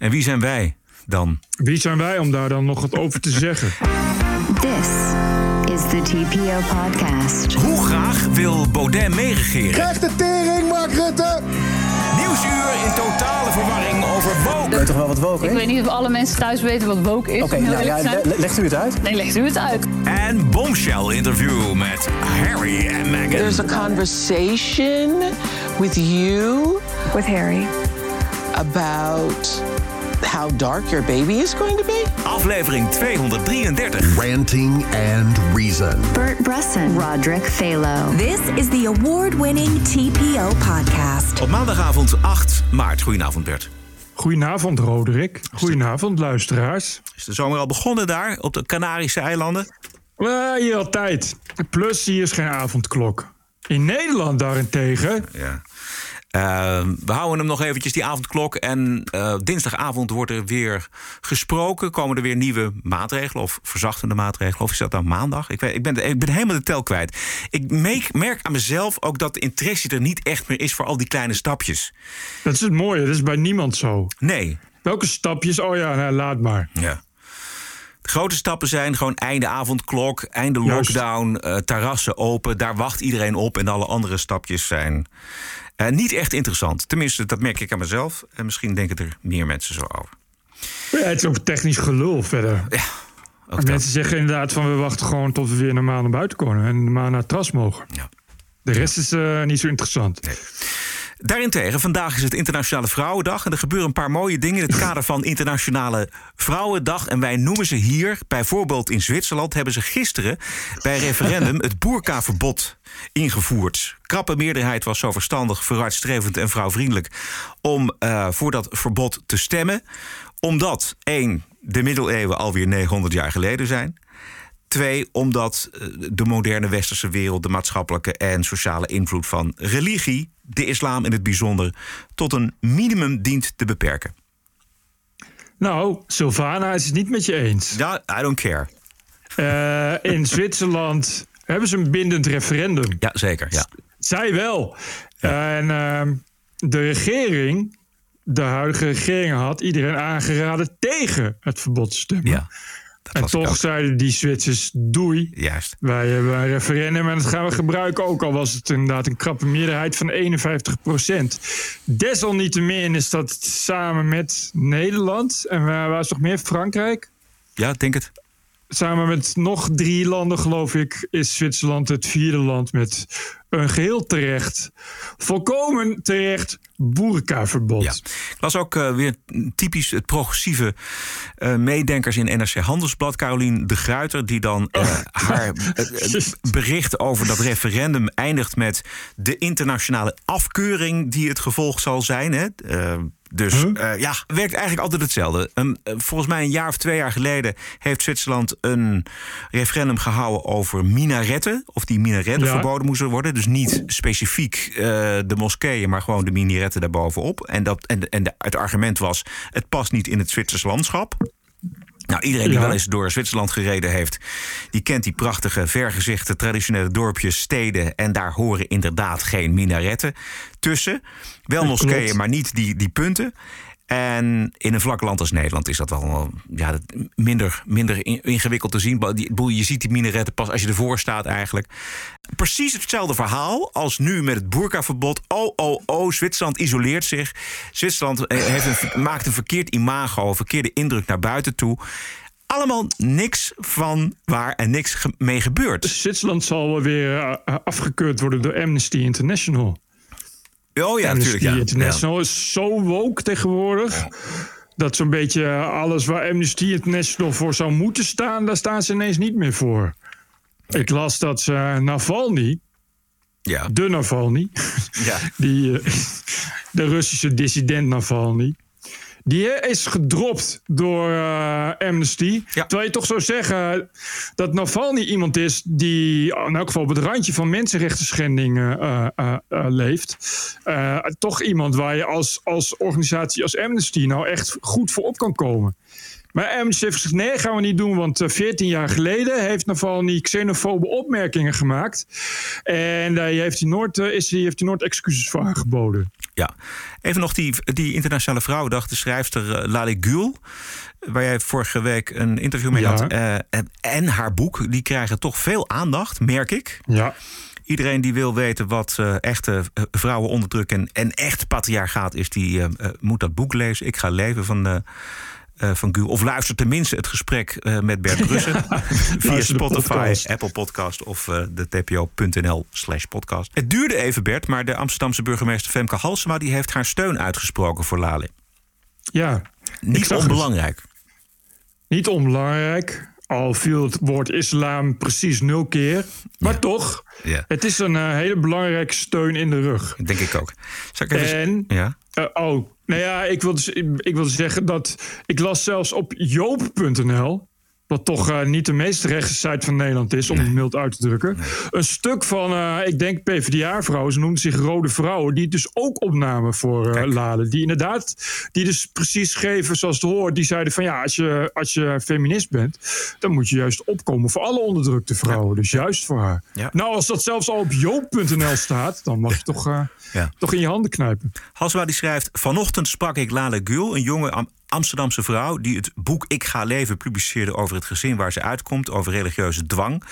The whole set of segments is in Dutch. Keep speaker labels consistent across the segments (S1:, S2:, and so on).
S1: En wie zijn wij dan?
S2: Wie zijn wij om daar dan nog wat over te zeggen?
S3: This is the TPO podcast.
S1: Hoe graag wil Baudet meeregeren?
S4: Krijg de tering, Mark Rutte!
S1: Nieuwsuur in totale verwarring over woke.
S5: weet toch wel wat woke
S6: Ik
S5: is?
S6: weet niet of alle mensen thuis weten wat woke is.
S5: Oké, nou ja, le- legt u het uit?
S6: Nee, legt u het uit.
S1: En bombshell interview met Harry en Meghan.
S7: There's a conversation with you
S8: with Harry.
S7: about how dark your baby is going to be.
S1: Aflevering 233.
S4: Ranting and Reason.
S3: Bert Bresson, Roderick Phalo.
S8: This is the award-winning TPO podcast.
S1: Op maandagavond 8 maart. Goedenavond Bert.
S2: Goedenavond, Roderick. Goedenavond, luisteraars.
S1: Is de zomer al begonnen daar op de Canarische eilanden?
S2: Uh, hier altijd. Plus, hier is geen avondklok. In Nederland daarentegen.
S1: Ja. Uh, we houden hem nog eventjes, die avondklok. En uh, dinsdagavond wordt er weer gesproken. Komen er weer nieuwe maatregelen of verzachtende maatregelen. Of is dat dan maandag? Ik, weet, ik, ben, ik ben helemaal de tel kwijt. Ik merk, merk aan mezelf ook dat de interesse er niet echt meer is... voor al die kleine stapjes.
S2: Dat is het mooie, dat is bij niemand zo.
S1: Nee.
S2: Welke stapjes? Oh ja, nou, laat maar.
S1: Ja. De grote stappen zijn gewoon einde avondklok, einde lockdown, uh, terrassen open. Daar wacht iedereen op. En alle andere stapjes zijn uh, niet echt interessant. Tenminste, dat merk ik aan mezelf. En misschien denken er meer mensen zo over.
S2: Ja, het is ook technisch gelul verder.
S1: Ja,
S2: ook mensen zeggen inderdaad van we wachten gewoon tot we weer normaal naar buiten komen. En normaal naar het terras mogen.
S1: Ja.
S2: De rest is uh, niet zo interessant.
S1: Nee. Daarentegen, vandaag is het Internationale Vrouwendag. En er gebeuren een paar mooie dingen in het kader van Internationale Vrouwendag. En wij noemen ze hier, bijvoorbeeld in Zwitserland, hebben ze gisteren bij referendum het boerkaverbod ingevoerd. Krappe meerderheid was zo verstandig, vooruitstrevend en vrouwvriendelijk om uh, voor dat verbod te stemmen. Omdat, één, de middeleeuwen alweer 900 jaar geleden zijn. Twee, omdat de moderne westerse wereld de maatschappelijke en sociale invloed van religie, de islam in het bijzonder, tot een minimum dient te beperken.
S2: Nou, Sylvana is het niet met je eens.
S1: Ja, I don't care.
S2: Uh, in Zwitserland hebben ze een bindend referendum.
S1: Ja, zeker. Ja.
S2: Zij wel. Ja. En uh, de regering, de huidige regering, had iedereen aangeraden tegen het verbod te stemmen.
S1: Ja.
S2: En toch zeiden die Zwitsers doei.
S1: Juist.
S2: Wij hebben een referendum en dat gaan we gebruiken. Ook al was het inderdaad een krappe meerderheid van 51 procent. Desalniettemin is dat samen met Nederland. En waar was toch meer? Frankrijk?
S1: Ja, denk het.
S2: Samen met nog drie landen, geloof ik, is Zwitserland het vierde land met een geheel terecht, volkomen terecht boerkaverbod.
S1: Ja. Ik las ook uh, weer typisch het progressieve uh, meedenkers in NRC Handelsblad. Carolien de Gruiter, die dan uh, haar bericht over dat referendum eindigt met de internationale afkeuring die het gevolg zal zijn. Hè? Dus huh? uh, ja, werkt eigenlijk altijd hetzelfde. Um, uh, volgens mij een jaar of twee jaar geleden heeft Zwitserland een referendum gehouden over minaretten. Of die minaretten ja. verboden moesten worden. Dus niet specifiek uh, de moskeeën, maar gewoon de minaretten daarbovenop. En, dat, en, en de, het argument was: het past niet in het Zwitsers landschap. Nou, iedereen die ja. wel eens door Zwitserland gereden heeft, die kent die prachtige, vergezichte, traditionele dorpjes, steden. En daar horen inderdaad geen minaretten tussen. Wel moskeeën, maar niet die, die punten. En in een vlak land als Nederland is dat wel ja, minder, minder ingewikkeld te zien. Je ziet die minaretten pas als je ervoor staat eigenlijk. Precies hetzelfde verhaal als nu met het boerkaverbod. Oh, oh, oh, Zwitserland isoleert zich. Zwitserland heeft een, maakt een verkeerd imago, een verkeerde indruk naar buiten toe. Allemaal niks van waar en niks mee gebeurt.
S2: Zwitserland zal weer afgekeurd worden door Amnesty International.
S1: Oh ja, natuurlijk. Ja.
S2: International ja. is zo woke tegenwoordig. Dat zo'n beetje alles waar Amnesty International voor zou moeten staan, daar staan ze ineens niet meer voor. Ik las dat ze Navalny,
S1: ja.
S2: de Navalny,
S1: ja.
S2: die, uh, de Russische dissident Navalny, die is gedropt door uh, Amnesty. Ja. Terwijl je toch zou zeggen dat Navalny iemand is die in elk geval op het randje van mensenrechten schending uh, uh, leeft. toch iemand waar je als, als organisatie als Amnesty nou echt goed voor op kan komen. Maar Amnesty heeft gezegd, nee, gaan we niet doen. Want eh, 14 jaar geleden heeft Navalny xenofobe opmerkingen gemaakt. En daar heeft hij nooit, eh, is, hij, heeft hij nooit excuses voor aangeboden.
S1: Ja, even nog die, die Internationale Vrouwendag. De schrijfster eh, Lale Gül, waar jij vorige week een interview mee
S2: Ja.
S1: had. eh, en, en haar boek, die krijgen toch veel aandacht, merk ik.
S2: Ja.
S1: Iedereen die wil weten wat eh, echte eh, vrouwen onderdrukken en, en echt patriarchaat is, die eh, eh, moet dat boek lezen. Ik ga leven van, eh eh, van. Of luister tenminste het gesprek eh, met Bert Brussen via Spotify,
S2: podcast.
S1: Apple Podcast of eh, de tpo.nl slash podcast. Het duurde even, Bert, maar de Amsterdamse burgemeester Femke Halsema die heeft haar steun uitgesproken voor Lale.
S2: Ja,
S1: Niet onbelangrijk.
S2: niet onbelangrijk. Al viel het woord islam precies nul keer. Maar
S1: Ja.
S2: toch,
S1: Ja.
S2: het is een hele belangrijke steun in de rug.
S1: Denk ik ook. Zal ik even...
S2: En
S1: Ja?
S2: Oh, nou ja, ik wilde, ik wilde zeggen dat ik las zelfs op joop.nl, wat toch eh, niet de meest rechtse site van Nederland is, om het mild uit te drukken, een stuk van, eh, ik denk PvdA-vrouwen, ze noemden zich Rode Vrouwen, die het dus ook opnamen voor. Lade. Die inderdaad, die dus precies schreven zoals het hoort. Die zeiden van ja, als je, als je feminist bent, dan moet je juist opkomen voor alle onderdrukte vrouwen. Dus juist voor haar.
S1: Ja.
S2: Nou, als dat zelfs al op joop.nl staat, dan mag je toch,
S1: Ja.
S2: toch in je handen knijpen.
S1: Halsema die schrijft... Vanochtend sprak ik Lale Gül, een jonge Am- Amsterdamse vrouw... die het boek Ik ga leven publiceerde over het gezin waar ze uitkomt... over religieuze dwang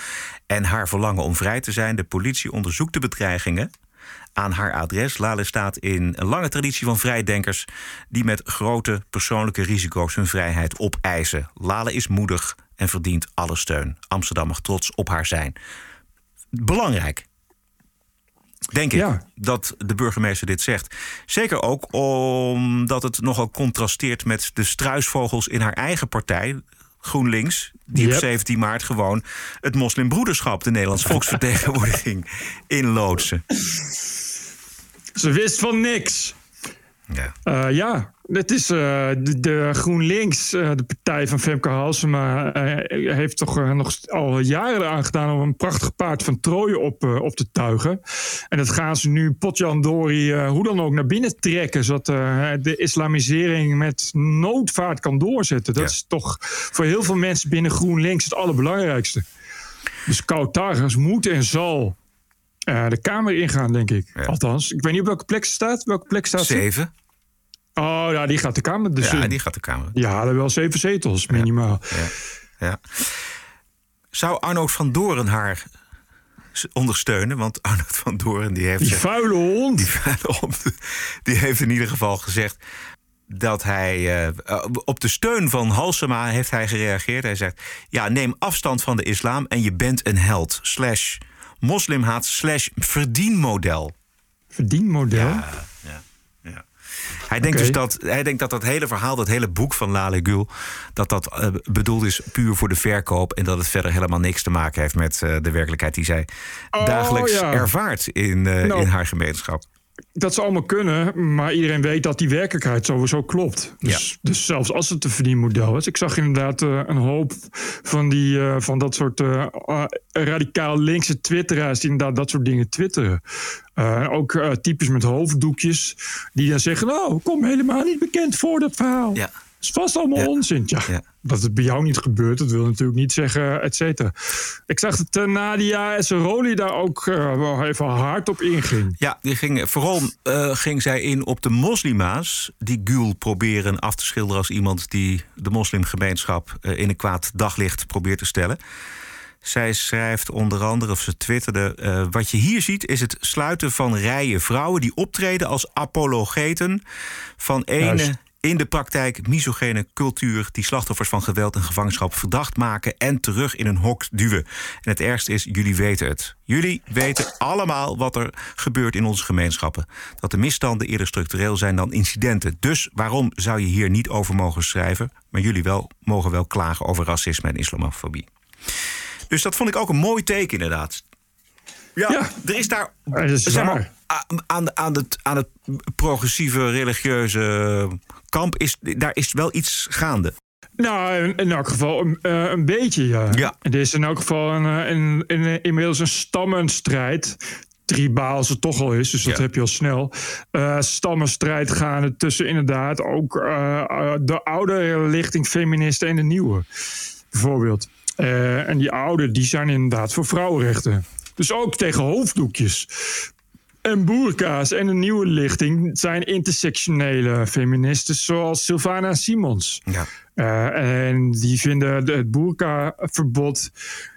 S1: en haar verlangen om vrij te zijn. De politie onderzoekt de bedreigingen aan haar adres. Lale staat in een lange traditie van vrijdenkers... die met grote persoonlijke risico's hun vrijheid opeisen. Lale is moedig en verdient alle steun. Amsterdam mag trots op haar zijn. Belangrijk. Denk ik
S2: Ja.
S1: dat de burgemeester dit zegt. Zeker ook omdat het nogal contrasteert met de struisvogels in haar eigen partij. GroenLinks, die op
S2: Yep.
S1: 17 maart gewoon het moslimbroederschap, de Nederlandse volksvertegenwoordiging, inloodsen.
S2: Ze wist van niks.
S1: Ja.
S2: Eh, ja, het is eh, de, de GroenLinks, eh, de partij van Femke Halsema, heeft toch nog al jaren eraan gedaan om een prachtig paard van Troje op, op te tuigen. En dat gaan ze nu potjandori hoe dan ook naar binnen trekken, zodat de islamisering met noodvaart kan doorzetten. Dat
S1: Ja.
S2: is toch voor heel veel mensen binnen GroenLinks het allerbelangrijkste. Dus Kautargas moet en zal eh, de Kamer ingaan, denk ik.
S1: Ja.
S2: Althans, ik weet niet op welke plek ze staat. Welke plek staat ze?
S1: Zeven.
S2: Oh, ja, die gaat de Kamer dus
S1: Ja,
S2: in.
S1: die gaat de Kamer.
S2: Ja, hadden wel zeven zetels, minimaal.
S1: Ja. Zou Arnoud van Doren haar ondersteunen? Want Arnoud van Doren die heeft
S2: Die
S1: zich-
S2: vuile hond.
S1: die heeft in ieder geval gezegd dat hij eh, op de steun van Halsema heeft hij gereageerd. Hij zegt: ja, neem afstand van de islam en je bent een held. Slash moslimhaat slash verdienmodel.
S2: Verdienmodel.
S1: Ja, ja, ja. Hij denkt dus dat hij denkt dat dat hele verhaal, dat hele boek van Lale Gül, dat dat eh, bedoeld is puur voor de verkoop en dat het verder helemaal niks te maken heeft met eh, de werkelijkheid die zij
S2: Oh,
S1: dagelijks
S2: ja.
S1: ervaart in, eh,
S2: Nou.
S1: in haar gemeenschap.
S2: Dat zou allemaal kunnen, maar iedereen weet dat die werkelijkheid sowieso klopt. Dus,
S1: Ja.
S2: dus zelfs als het een verdienmodel is. Ik zag inderdaad eh, een hoop van, die, eh, van dat soort eh, eh, radicaal linkse twitteraars... die inderdaad dat soort dingen twitteren. Ook types met hoofddoekjes die dan zeggen... nou, kom helemaal niet bekend voor dat verhaal.
S1: Ja.
S2: Het is vast allemaal
S1: Ja.
S2: onzin. Ja,
S1: Ja.
S2: Dat het bij jou niet gebeurt, dat wil natuurlijk niet zeggen, et cetera. Ik zag dat uh, Nadia Esseroli daar ook eh, wel even hard op inging.
S1: Ja, die ging, vooral eh, ging zij in op de moslima's die Gül proberen af te schilderen als iemand die de moslimgemeenschap in een kwaad daglicht probeert te stellen. Zij schrijft onder andere, of ze twitterde... wat je hier ziet is het sluiten van rijen vrouwen... die optreden als apologeten van ene
S2: Juist.
S1: In de praktijk misogene cultuur... die slachtoffers van geweld en gevangenschap verdacht maken... en terug in een hok duwen. En het ergste is, jullie weten het. Jullie weten allemaal wat er gebeurt in onze gemeenschappen. Dat de misstanden eerder structureel zijn dan incidenten. Dus waarom zou je hier niet over mogen schrijven... maar jullie wel, mogen wel klagen over racisme en islamofobie. Dus dat vond ik ook een mooi teken, inderdaad. Ja,
S2: Ja.
S1: er is daar
S2: Ja, dat is
S1: zeg maar, aan, aan, het, aan het progressieve religieuze kamp is daar is wel iets gaande.
S2: Nou, in, in elk geval een, eh, een beetje, ja.
S1: Ja.
S2: Er is in elk geval een, eh, een, een, inmiddels een stammenstrijd tribaal als het toch al is, dus dat heb je al snel. Uh, stammenstrijd gaande tussen inderdaad ook uh, de oude lichting feministen en de nieuwe, bijvoorbeeld. en die oude, die zijn inderdaad voor vrouwenrechten. Dus ook tegen hoofddoekjes. En boerka's en een nieuwe lichting zijn intersectionele feministen, zoals Sylvana Simons. Ja. Uh, en die vinden het boerkaverbod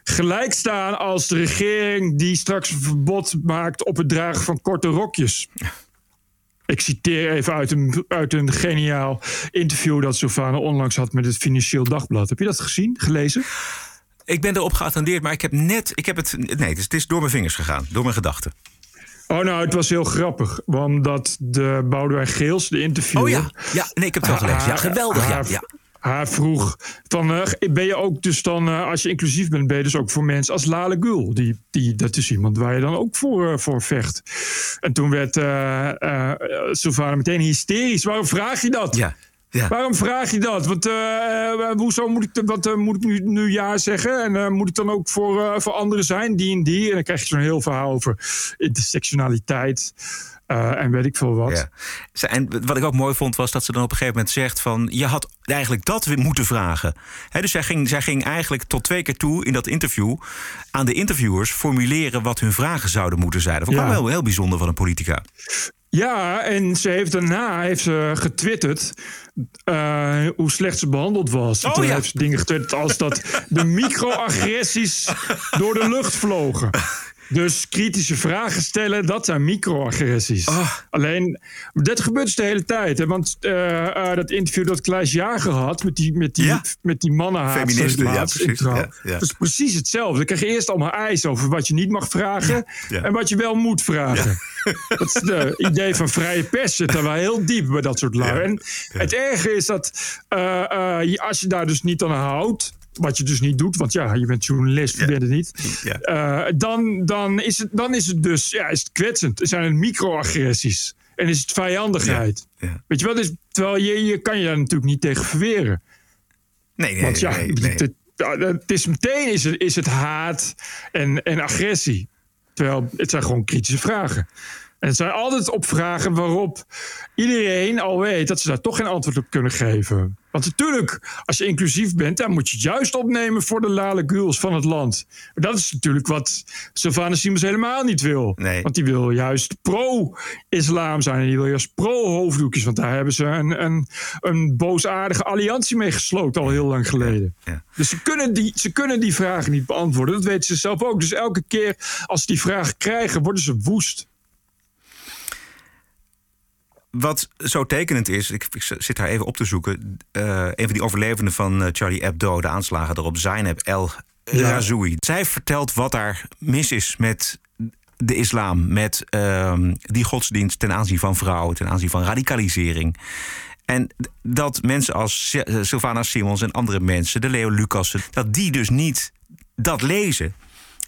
S2: gelijk staan als de regering die straks een verbod maakt op het dragen van korte rokjes. Ik citeer even uit een, uit een geniaal interview dat Sylvana onlangs had met het Financieel Dagblad. Heb je dat gezien, gelezen?
S1: Ik ben erop geattendeerd, maar ik heb net. Ik heb het, nee, het is, het is door mijn vingers gegaan, door mijn gedachten.
S2: Oh, nou, het was heel grappig. Omdat de Boudewijn Geels, de interviewer...
S1: Oh ja, ja nee, ik heb het wel gelezen. Ja, geweldig, ja. ja
S2: haar vroeg van uh, ben je ook dus dan uh, als je inclusief bent ben je dus ook voor mensen als Lale Gul die, die dat is iemand waar je dan ook voor, uh, voor vecht en toen werd uh, meteen hysterisch waarom vraag je dat
S1: ja. Ja.
S2: Waarom vraag je dat? Want uh, hoezo moet ik, wat, moet ik nu, nu ja zeggen? En moet ik dan ook voor, voor anderen zijn, die en die? En dan krijg je zo'n heel verhaal over intersectionaliteit. En weet ik veel wat.
S1: Ja. En wat ik ook mooi vond was dat ze dan op een gegeven moment zegt van... je had eigenlijk dat weer moeten vragen. dus zij ging, zij ging eigenlijk tot twee keer toe in dat interview... aan de interviewers formuleren wat hun vragen zouden moeten zijn. Dat vond ik wel heel bijzonder van een politica.
S2: Ja, en ze heeft daarna heeft ze getwitterd uh, hoe slecht ze behandeld was. Oh, toen heeft ze dingen getwitterd als dat de microagressies door de lucht vlogen. Dus kritische vragen stellen, dat zijn microagressies. Oh. Alleen, dat gebeurt dus de hele tijd. Hè? Want uh, uh, dat interview dat Klaas Jager had met die, met die, ja. met die mannenhaatsters ja, precies. Ja, ja. Precies hetzelfde. Dan krijg je eerst allemaal eisen over wat je niet mag vragen en wat je wel moet vragen. Dat is het idee van vrije pers zit er wel heel diep bij dat soort lui. En het erge is dat uh, als je daar dus niet aan houdt wat je dus niet doet, want ja, je bent journalist, je bent het niet. Uh, dan, dan, is het, dan is het dus ja, is het kwetsend. Er zijn het microagressies. En is het vijandigheid. Ja. Weet je wel, dus, terwijl je, je kan je daar natuurlijk niet tegen verweren.
S1: Nee, nee, want, ja, nee, nee.
S2: Het, het, is meteen is het, is het haat en, en agressie. Terwijl het zijn gewoon kritische vragen. En het zijn altijd op vragen waarop iedereen al weet dat ze daar toch geen antwoord op kunnen geven. Want natuurlijk, als je inclusief bent, dan moet je het juist opnemen voor de lale guls van het land. dat is natuurlijk wat Sylvana Simons helemaal niet wil.
S1: Nee.
S2: Want die wil juist pro-islam zijn. En die wil juist pro-hoofddoekjes. Want daar hebben ze een, een, een boosaardige alliantie mee gesloten al heel lang geleden. Ja. Dus ze kunnen, die, ze kunnen die vragen niet beantwoorden. Dat weten ze zelf ook. Dus elke keer als ze die vragen krijgen, worden ze woest.
S1: Wat zo tekenend is, ik, ik, zit daar even op te zoeken. Uh, een van die overlevenden van uh, Charlie Hebdo, de aanslagen erop, Zainab El Razoui. Zij vertelt wat daar mis is met de islam, met uh, die godsdienst ten aanzien van vrouwen, ten aanzien van radicalisering. En dat mensen als Sylvana Simons en andere mensen, de Leo Lucassen, dat die dus niet dat lezen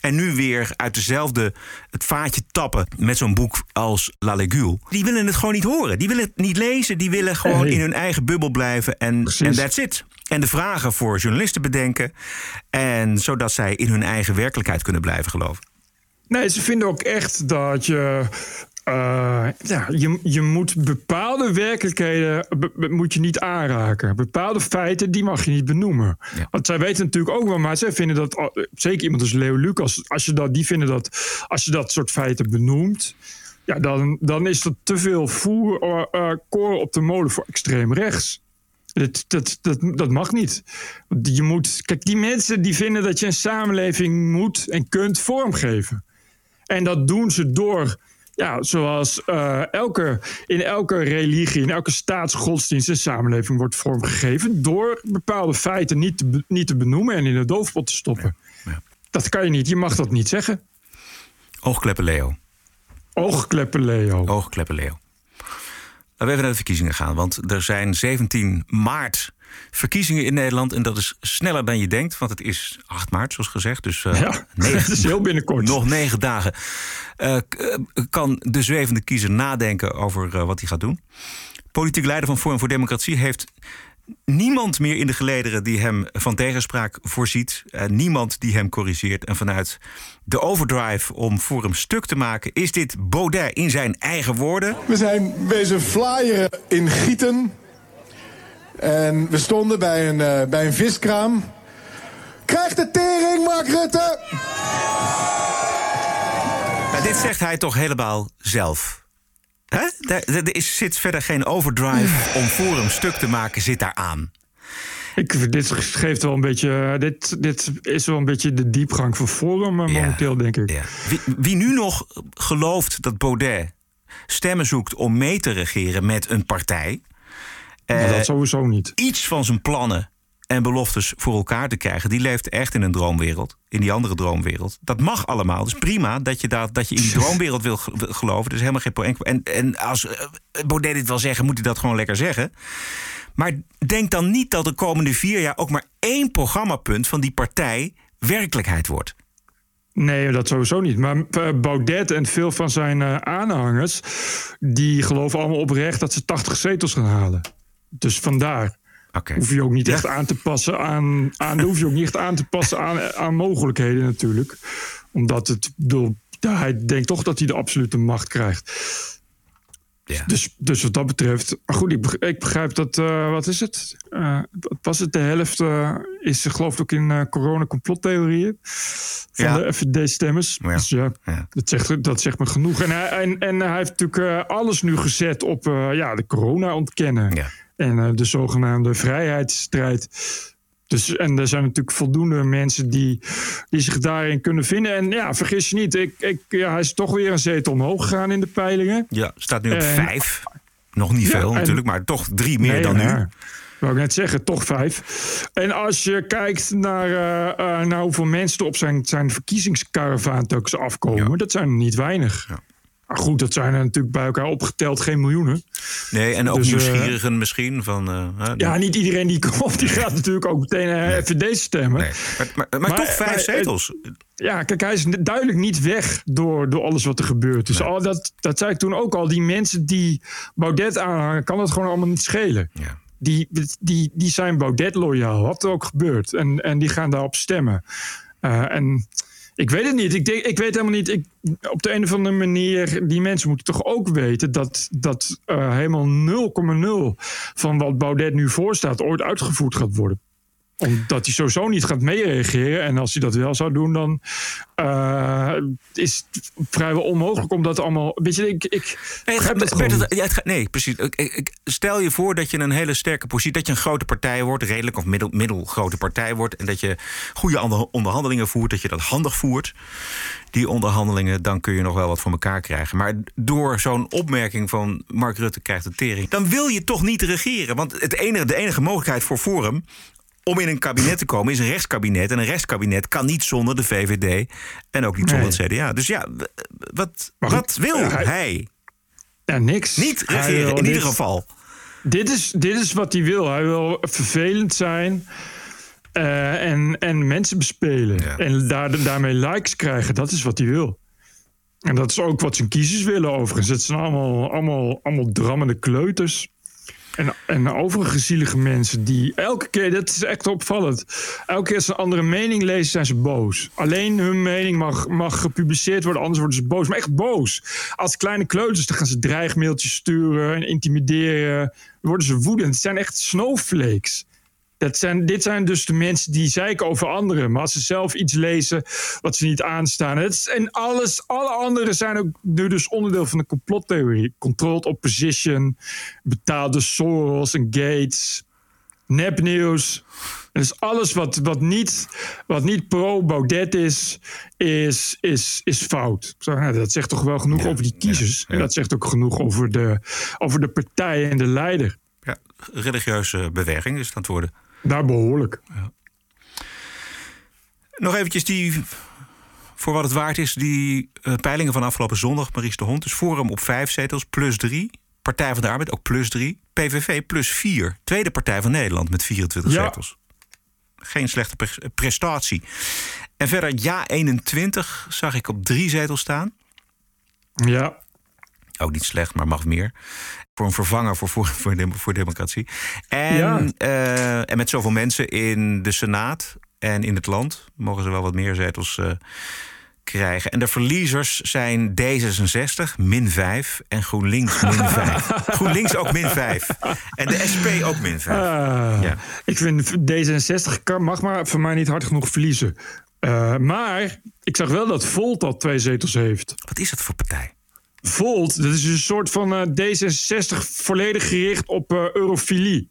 S1: en nu weer uit dezelfde het vaatje tappen met zo'n boek als La Legule. Die willen het gewoon niet horen. Die willen het niet lezen. Die willen gewoon in hun eigen bubbel blijven. En that's it. En de vragen voor journalisten bedenken. En zodat zij in hun eigen werkelijkheid kunnen blijven geloven.
S2: Nee, ze vinden ook echt dat je uh, ja, je, je moet bepaalde werkelijkheden moet je niet aanraken. Bepaalde feiten, die mag je niet benoemen. Want zij weten natuurlijk ook wel, maar zij vinden dat, oh, zeker iemand als Leo Lucas, als je dat, die vinden dat als je dat soort feiten benoemt, ja, dan, dan is dat te veel voer, uh, koren op de molen voor extreem rechts. Dat, dat, dat, dat mag niet. Je moet, kijk, die mensen die vinden dat je een samenleving moet en kunt vormgeven. En dat doen ze door ja, zoals uh, elke, in elke religie, in elke staatsgodsdienst en samenleving wordt vormgegeven door bepaalde feiten niet te, niet te benoemen en in de doofpot te stoppen. Ja, Dat kan je niet, je mag dat niet zeggen.
S1: Oogkleppen Leo.
S2: Oogkleppen Leo.
S1: Oogkleppen Leo. Laten we even naar de verkiezingen gaan, want er zijn 17 maart verkiezingen in Nederland. En dat is sneller dan je denkt, want het is 8 maart, zoals gezegd. Dus uh,
S2: ja, negen, is heel binnenkort.
S1: Nog negen dagen. Uh, kan de zwevende kiezer nadenken over uh, wat hij gaat doen. Politiek leider van Forum voor Democratie heeft niemand meer in de gelederen die hem van tegenspraak voorziet. Uh, niemand die hem corrigeert. En vanuit de overdrive om hem stuk te maken... is dit Baudet in zijn eigen woorden.
S5: We zijn wezen flyeren in Gieten. En we stonden bij een, uh, bij een viskraam. Krijg de tering, Mark Rutte!
S1: Dit zegt hij toch helemaal zelf. Hè? Er, is, zit verder geen overdrive om voor hem stuk te maken, zit daar aan.
S2: Ik, dit geeft wel een beetje. Dit, dit is wel een beetje de diepgang van Forum eh, momenteel, denk ik.
S1: Wie, wie, nu nog gelooft dat Baudet stemmen zoekt om mee te regeren met een partij.
S2: Dat eh, sowieso niet.
S1: Iets van zijn plannen en beloftes voor elkaar te krijgen, die leeft echt in een droomwereld. In die andere droomwereld. Dat mag allemaal. Dus prima dat je, dat, dat je in die droomwereld wil geloven. Is helemaal geen enkel. En, en als uh, Baudet dit wil zeggen, moet hij dat gewoon lekker zeggen. Maar denk dan niet dat de komende vier jaar ook maar één programmapunt van die partij werkelijkheid wordt.
S2: Nee, dat sowieso niet. Maar eh, Baudet en veel van zijn aanhangers... die geloven allemaal oprecht dat ze 80 zetels gaan halen. Dus vandaar. Okay. Hoef je ook niet echt aan te passen aan, aan hoef je ook niet echt aan te passen aan, aan mogelijkheden natuurlijk. Omdat het bedoel, hij denkt toch dat hij de absolute macht krijgt. Ja. Dus, dus wat dat betreft. Goed, ik, ik begrijp dat. Uh, wat is het? Uh, was het de helft? Uh, is geloof ik ook in corona-complottheorieën. Van ja. de FVD-stemmers. Ja. Dus ja, Dat, zegt, dat zegt me genoeg. En hij, en, en hij heeft natuurlijk alles nu gezet op ja, de corona ontkennen. Ja. En uh, de zogenaamde vrijheidsstrijd. Dus, en er zijn natuurlijk voldoende mensen die, die zich daarin kunnen vinden. En ja, vergis je niet, ik, ik, ja, hij is toch weer een zetel omhoog gegaan in de peilingen.
S1: Ja, staat nu op vijf. Nog niet veel natuurlijk, maar toch drie meer dan nu.
S2: Wou ik net zeggen, toch vijf. En als je kijkt naar, uh, uh, naar hoeveel mensen er op zijn, zijn verkiezingskaravaan afkomen, dat zijn niet weinig. Ja. Maar goed, dat zijn er natuurlijk bij elkaar opgeteld geen miljoenen.
S1: Nee, en ook dus, nieuwsgierigen misschien. Van,
S2: uh, ja, niet iedereen die komt, die gaat natuurlijk ook meteen uh, nee. FVD stemmen. Nee.
S1: Maar, maar, maar, toch vijf zetels.
S2: Ja, kijk, hij is duidelijk niet weg door, door alles wat er gebeurt. Dus al dat, dat zei ik toen ook al. Die mensen die Baudet aanhangen, kan het gewoon allemaal niet schelen. Ja. Die, die, die zijn Baudet loyaal, wat er ook gebeurt. En, en die gaan daarop stemmen. Uh, en ik weet het niet. Ik, denk, ik weet helemaal niet. Ik, op de een of andere manier, die mensen moeten toch ook weten dat, dat uh, helemaal 0,0 van wat Baudet nu voorstaat ooit uitgevoerd gaat worden omdat hij sowieso niet gaat meereageren. En als hij dat wel zou doen, dan uh, is het vrijwel onmogelijk om dat allemaal. Weet je, ik. ik
S1: nee, het het, nee, precies. Ik, ik, stel je voor dat je een hele sterke positie. dat je een grote partij wordt, redelijk of middel, middelgrote partij wordt. en dat je goede onderhandelingen voert, dat je dat handig voert. Die onderhandelingen, dan kun je nog wel wat voor elkaar krijgen. Maar door zo'n opmerking van Mark Rutte krijgt de tering. dan wil je toch niet regeren. Want het enige, de enige mogelijkheid voor Forum om in een kabinet te komen is een rechtskabinet. En een rechtskabinet kan niet zonder de VVD en ook niet zonder het CDA. Dus ja, wat, wat wil hij?
S2: Ja, niks.
S1: Niet regeren, in ieder geval.
S2: Dit is, dit is wat hij wil. Hij wil vervelend zijn. Uh, en, en mensen bespelen. En daar, daarmee likes krijgen. Dat is wat hij wil. En dat is ook wat zijn kiezers willen overigens. Het zijn allemaal, allemaal, allemaal drammende kleuters. En, en overige zielige mensen die elke keer, dat is echt opvallend. Elke keer als ze een andere mening lezen, zijn ze boos. Alleen hun mening mag, mag gepubliceerd worden, anders worden ze boos. Maar echt boos. Als kleine kleuters, dan gaan ze dreigmailtjes sturen en intimideren. Dan worden ze woedend. Het zijn echt snowflakes. Dat zijn, dit zijn dus de mensen die zeiken over anderen. Maar als ze zelf iets lezen wat ze niet aanstaan. Het is, en alles, alle anderen zijn ook nu dus onderdeel van de complottheorie. Controlled opposition, betaalde Soros en Gates, nepnieuws. Dus alles wat, wat niet, wat niet pro-Baudet is, is, is, is fout. Nou, dat zegt toch wel genoeg over die kiezers. En dat zegt ook genoeg over de, over de partij en de leider.
S1: Ja, religieuze beweging is het aan het worden.
S2: Daar behoorlijk. Ja.
S1: Nog eventjes die, voor wat het waard is, die uh, peilingen van afgelopen zondag. Maries de Hond. Dus Forum op vijf zetels, plus drie. Partij van de Arbeid ook plus drie. PVV plus vier. Tweede Partij van Nederland met 24 zetels. Geen slechte prestatie. En verder Ja 21 zag ik op drie zetels staan.
S2: Ja.
S1: Ook niet slecht, maar mag meer. Voor een vervanger voor, voor, voor, voor democratie. En,
S2: Ja.
S1: eh, en met zoveel mensen in de Senaat en in het land mogen ze wel wat meer zetels eh, krijgen. En de verliezers zijn D66 min 5 en GroenLinks min 5. GroenLinks ook min 5. En de SP ook min 5.
S2: Ah,
S1: Ja.
S2: Ik vind D66 kan, mag maar voor mij niet hard genoeg verliezen. Eh, maar ik zag wel dat Volt al twee zetels heeft.
S1: Wat is dat voor partij?
S2: Volt, dat is een soort van eh, D66 volledig gericht op eh, eurofilie.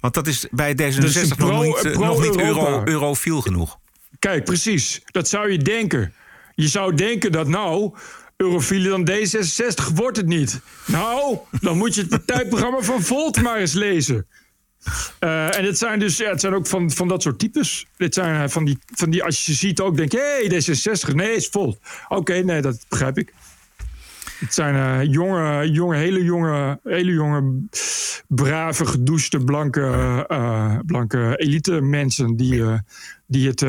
S1: Want dat is bij D66
S2: Dat is
S1: nog
S2: pro-
S1: niet, eh,
S2: pro-
S1: nog niet euro, eurofiel genoeg.
S2: Kijk, precies. Dat zou je denken. Je zou denken dat nou, eurofilie dan D66 wordt het niet. Nou, dan moet je het partijprogramma van Volt maar eens lezen. Eh, en het zijn dus ja, het zijn ook van, van dat soort types. Dit zijn eh, van die, van die, als je ze ziet ook, denk je, hé, hey, D66, nee, is Volt. Oké, nee, dat begrijp ik. Het zijn eh, jonge, jonge, hele jonge, hele jonge, brave, gedouchte, blanke, blanke elite mensen die, die het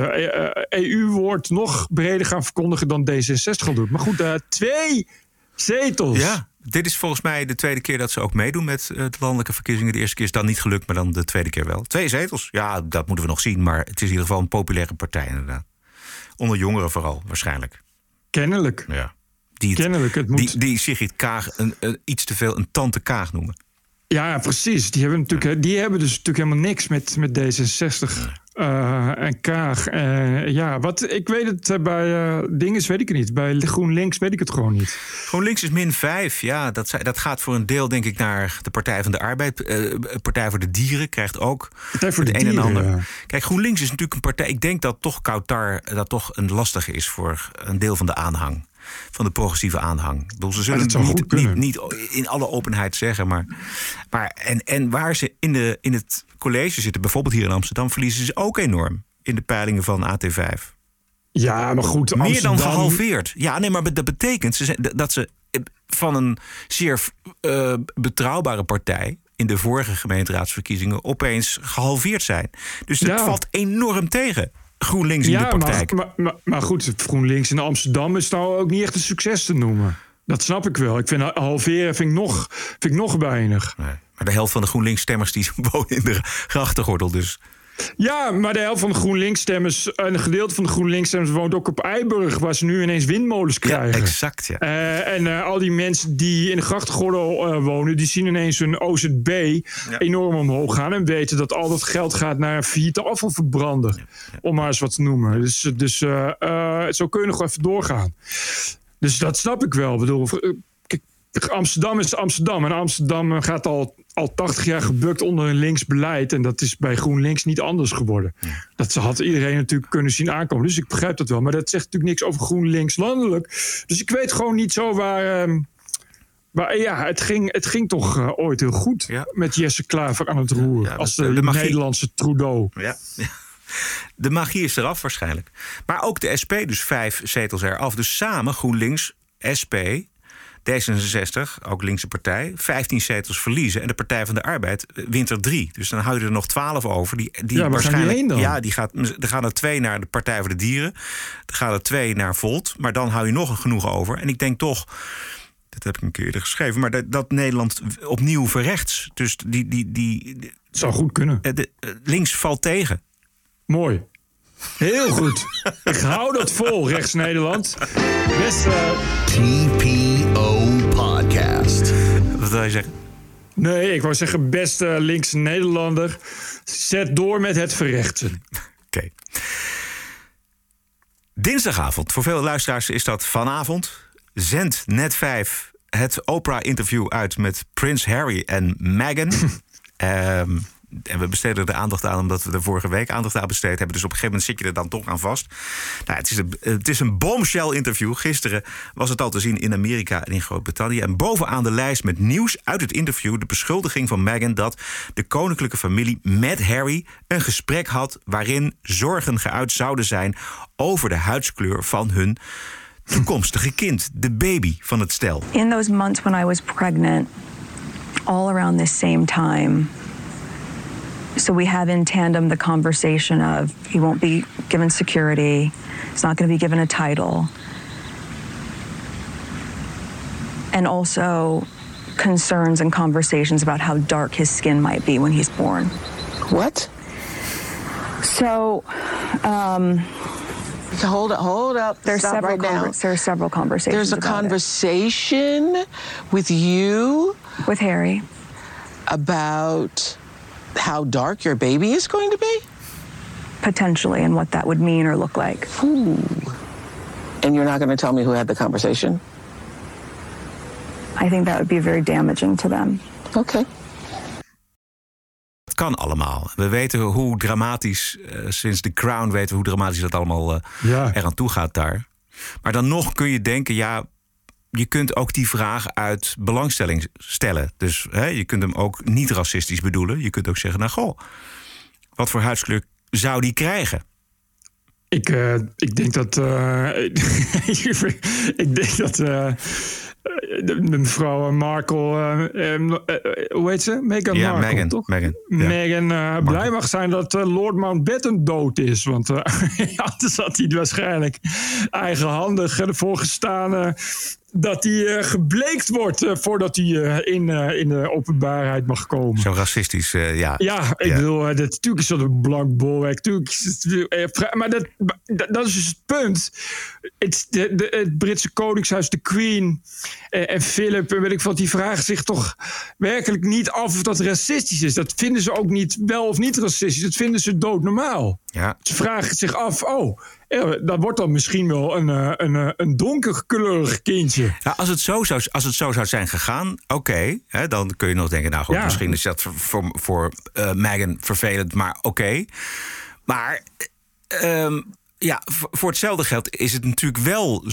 S2: EU-woord nog breder gaan verkondigen dan D66 gaan doen. Maar goed, twee zetels.
S1: Ja, dit is volgens mij de tweede keer dat ze ook meedoen met eh, de landelijke verkiezingen. De eerste keer is dan niet gelukt, maar dan de tweede keer wel. Twee zetels, ja, dat moeten we nog zien. Maar het is in ieder geval een populaire partij inderdaad. Onder jongeren vooral, waarschijnlijk.
S2: Kennelijk.
S1: Ja. Die, het-
S2: Kennelijk, het moet...
S1: die, die Sigrid Kaag een, een- iets te veel een tante Kaag noemen.
S2: Ja, precies. Die hebben, natuurlijk, die hebben dus natuurlijk helemaal niks met, met D66 eh, en Kaag. Eh, ja, wat, ik weet het eh, bij Dinges weet ik het niet. Bij GroenLinks weet ik het gewoon niet.
S1: GroenLinks is min 5. Ja, dat, dat gaat voor een deel denk ik naar de Partij van de Arbeid. Partij voor de Dieren krijgt ook
S2: Partij voor
S1: het
S2: de
S1: een en ander. Kijk, GroenLinks is natuurlijk een partij... Ik denk dat toch Kautar dat toch een lastige is... voor een deel van de aanhang. Van de progressieve aanhang. Bedoel, ze zullen
S2: dat
S1: het niet, niet, in alle openheid zeggen. Maar, maar en, en waar ze in, de, in het college zitten... bijvoorbeeld hier in Amsterdam... verliezen ze ook enorm in de peilingen van AT5.
S2: Ja, maar goed.
S1: Meer dan gehalveerd. Ja, nee, maar dat betekent ze zijn- dat ze van een zeer eh, betrouwbare partij in de vorige gemeenteraadsverkiezingen opeens gehalveerd zijn. Dus
S2: Ja.
S1: valt enorm tegen. GroenLinks in de
S2: Ja,
S1: praktijk.
S2: maar, maar, maar, maar goed, GroenLinks in Amsterdam is nou ook niet echt een succes te noemen. Dat snap ik wel. Ik vind halveren vind ik nog, vind ik nog weinig.
S1: Nee, maar de helft van de GroenLinks-stemmers die wonen in de grachtengordel. Dus
S2: Ja, maar de helft van de GroenLinks-stemmers... en een gedeelte van de GroenLinks-stemmers woont ook op Eiburg... waar ze nu ineens windmolens
S1: ja,
S2: krijgen.
S1: exact. Ja.
S2: Eh, en eh, al die mensen die in de grachtgordel eh, wonen... die zien ineens hun OZB enorm omhoog gaan... en weten dat al dat geld gaat naar een failliete afvalverbrander. Om maar eens wat te noemen. Dus, dus zo kun je nog even doorgaan. Dus dat snap ik wel. Ik bedoel, Amsterdam is Amsterdam. En Amsterdam gaat al, al 80 jaar gebukt onder een links beleid. En dat is bij GroenLinks niet anders geworden. Dat had iedereen natuurlijk kunnen zien aankomen. Dus ik begrijp dat wel. Maar dat zegt natuurlijk niks over GroenLinks landelijk. Dus ik weet gewoon niet zo waar. ehm, maar ja, het ging, het ging toch eh, ooit heel goed
S1: Ja.
S2: met Jesse Klaver aan het roer.
S1: Ja,
S2: als
S1: dat-
S2: de. Nederlandse Trudeau.
S1: Ja. De magie is eraf waarschijnlijk. Maar ook de SP, dus vijf zetels eraf. Dus samen GroenLinks, SP, D66, ook linkse partij, 15 zetels verliezen. En de Partij van de Arbeid eh, wint er drie. Dus dan hou je er nog 12 over. Die, die
S2: Ja, die
S1: waarschijnlijk,
S2: dan?
S1: Ja, die gaat, er gaan er twee naar de Partij voor de Dieren. Er gaan er twee naar Volt. Maar dan hou je nog een genoeg over. En ik denk toch. Dat heb ik een keer eerder geschreven. Maar dat, dat Nederland opnieuw verrechts. Dus die, die, die, die-
S2: Het zou goed kunnen.
S1: eh, de, eh, links valt tegen.
S2: Mooi. Heel goed. ik hou dat vol, rechts Nederland. Best, eh,
S4: TPO Podcast.
S1: Wat wil je zeggen?
S2: nee, ik wou zeggen, beste linkse Nederlander. Zet door met het verrechten.
S1: Oké. Dinsdagavond, voor veel luisteraars is dat vanavond. Zendt net 5 het Oprah-interview uit met Prins Harry en Meghan. Ehm, en we besteden er aandacht aan omdat we er vorige week aandacht aan besteed hebben. Dus op een gegeven moment zit je er dan toch aan vast. Nou, het, is een, het is een bombshell-interview. Gisteren was het al te zien in Amerika en in Groot-Brittannië. En bovenaan de lijst met nieuws uit het interview... de beschuldiging van Meghan dat de koninklijke familie met Harry... een gesprek had waarin zorgen geuit zouden zijn... over de huidskleur van hun toekomstige kind. De baby van het stel.
S8: In those months when I was pregnant, all around this same time, so we have in tandem the conversation of he won't be given security, he's not going to be given a title. and also concerns and conversations about how dark his skin might be when he's born.
S7: What?
S8: So, um,
S7: hold up, hold up.
S8: There's
S7: Stop
S8: several
S7: right
S8: there are several conversations.
S7: There's a
S8: about it.
S7: conversation with you
S8: with Harry
S7: about how dark your baby is going to be.
S8: potentially and what that would mean or look like.
S7: And you're not going to tell me who had the conversation.
S8: I think that would be very damaging to them.
S7: Okay.
S1: Het kan allemaal. We weten hoe dramatisch, eh, sinds The Crown weten we hoe dramatisch dat allemaal eh,
S2: Ja.
S1: eraan toe gaat daar. Maar dan nog kun je denken, ja, je kunt ook die vraag uit belangstelling stellen. Dus hè, je kunt hem ook niet racistisch bedoelen. Je kunt ook zeggen, nou goh, wat voor huidskleur zou die krijgen?
S2: Ik, eh, ik denk dat. eh, ik denk dat. eh, mevrouw eh, hoe heet ze? Meghan
S1: Ja,
S2: Markle,
S1: Meghan,
S2: toch?
S1: Meghan, ja.
S2: Meghan blij mag zijn dat Lord Mountbatten dood is. Want anders had hij waarschijnlijk eigenhandig ervoor gestaan. Dat hij eh, gebleekt wordt eh, voordat hij eh, in, in de openbaarheid mag komen.
S1: Zo racistisch, ja.
S2: Ja, ik bedoel, dat, natuurlijk is dat een blank bolwerk. Natuurlijk maar dat, dat, is dus het punt. Het, de, de, het Britse Koningshuis, de Queen en Philip, en weet ik wat, die vragen zich toch werkelijk niet af of dat racistisch is. Dat vinden ze ook niet wel of niet racistisch. Dat vinden ze doodnormaal.
S1: Ja.
S2: Ze vragen zich af, oh, eh, dat wordt dan misschien wel een, eh, een, eh, een donkerkleurig kindje.
S1: Ja, als, het zo zou, als het zo zou zijn gegaan, oké. dan kun je nog denken, nou goed,
S2: Ja.
S1: misschien is dat voor, voor, voor eh, Meghan vervelend, maar oké. Maar ehm, ja, voor, hetzelfde geld is het natuurlijk wel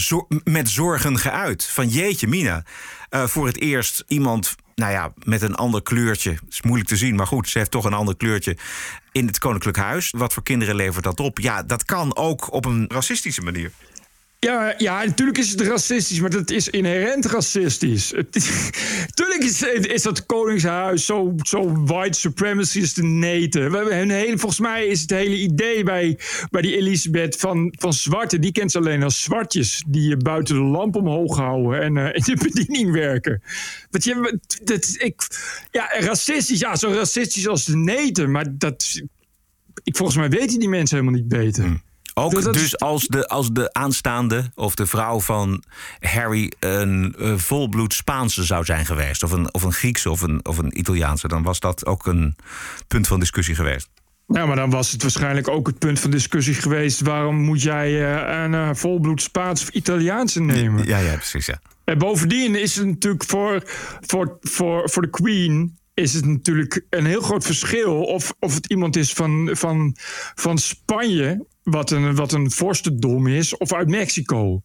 S1: met zorgen geuit. Van jeetje, Mina. voor het eerst iemand, nou ja, met een ander kleurtje. is moeilijk te zien, maar goed, ze heeft toch een ander kleurtje in het Koninklijk Huis. Wat voor kinderen levert dat op? Ja, dat kan ook op een racistische manier.
S2: Ja, ja, natuurlijk is het racistisch, maar dat is inherent racistisch. Is, tuurlijk is, is dat Koningshuis zo, zo white supremacist te neten. We hebben hele, volgens mij is het hele idee bij, bij die Elisabeth van, van zwarte... die kent ze alleen als zwartjes die je buiten de lamp omhoog houden... en eh, in de bediening werken. Want je, dat, ik, ja, racistisch, ja, zo racistisch als de neten. Maar dat, ik, volgens mij weten die mensen helemaal niet beter.
S1: Ook dus
S2: is-
S1: als, de, als de aanstaande of de vrouw van Harry een eh, volbloed Spaanse zou zijn geweest, of een, of een Griekse of een, of een Italiaanse, dan was dat ook een punt van discussie geweest.
S2: Nou, maar dan was het waarschijnlijk ook het punt van discussie geweest... waarom moet jij eh, een eh, volbloed Spaans of Italiaanse nemen?
S1: Ja, ja, precies. Ja.
S2: En bovendien is het natuurlijk voor, voor, voor, voor de Queen... is het natuurlijk een heel groot verschil... of, of het iemand is van, van, van Spanje, wat een, wat een vorstendom is... of uit Mexico.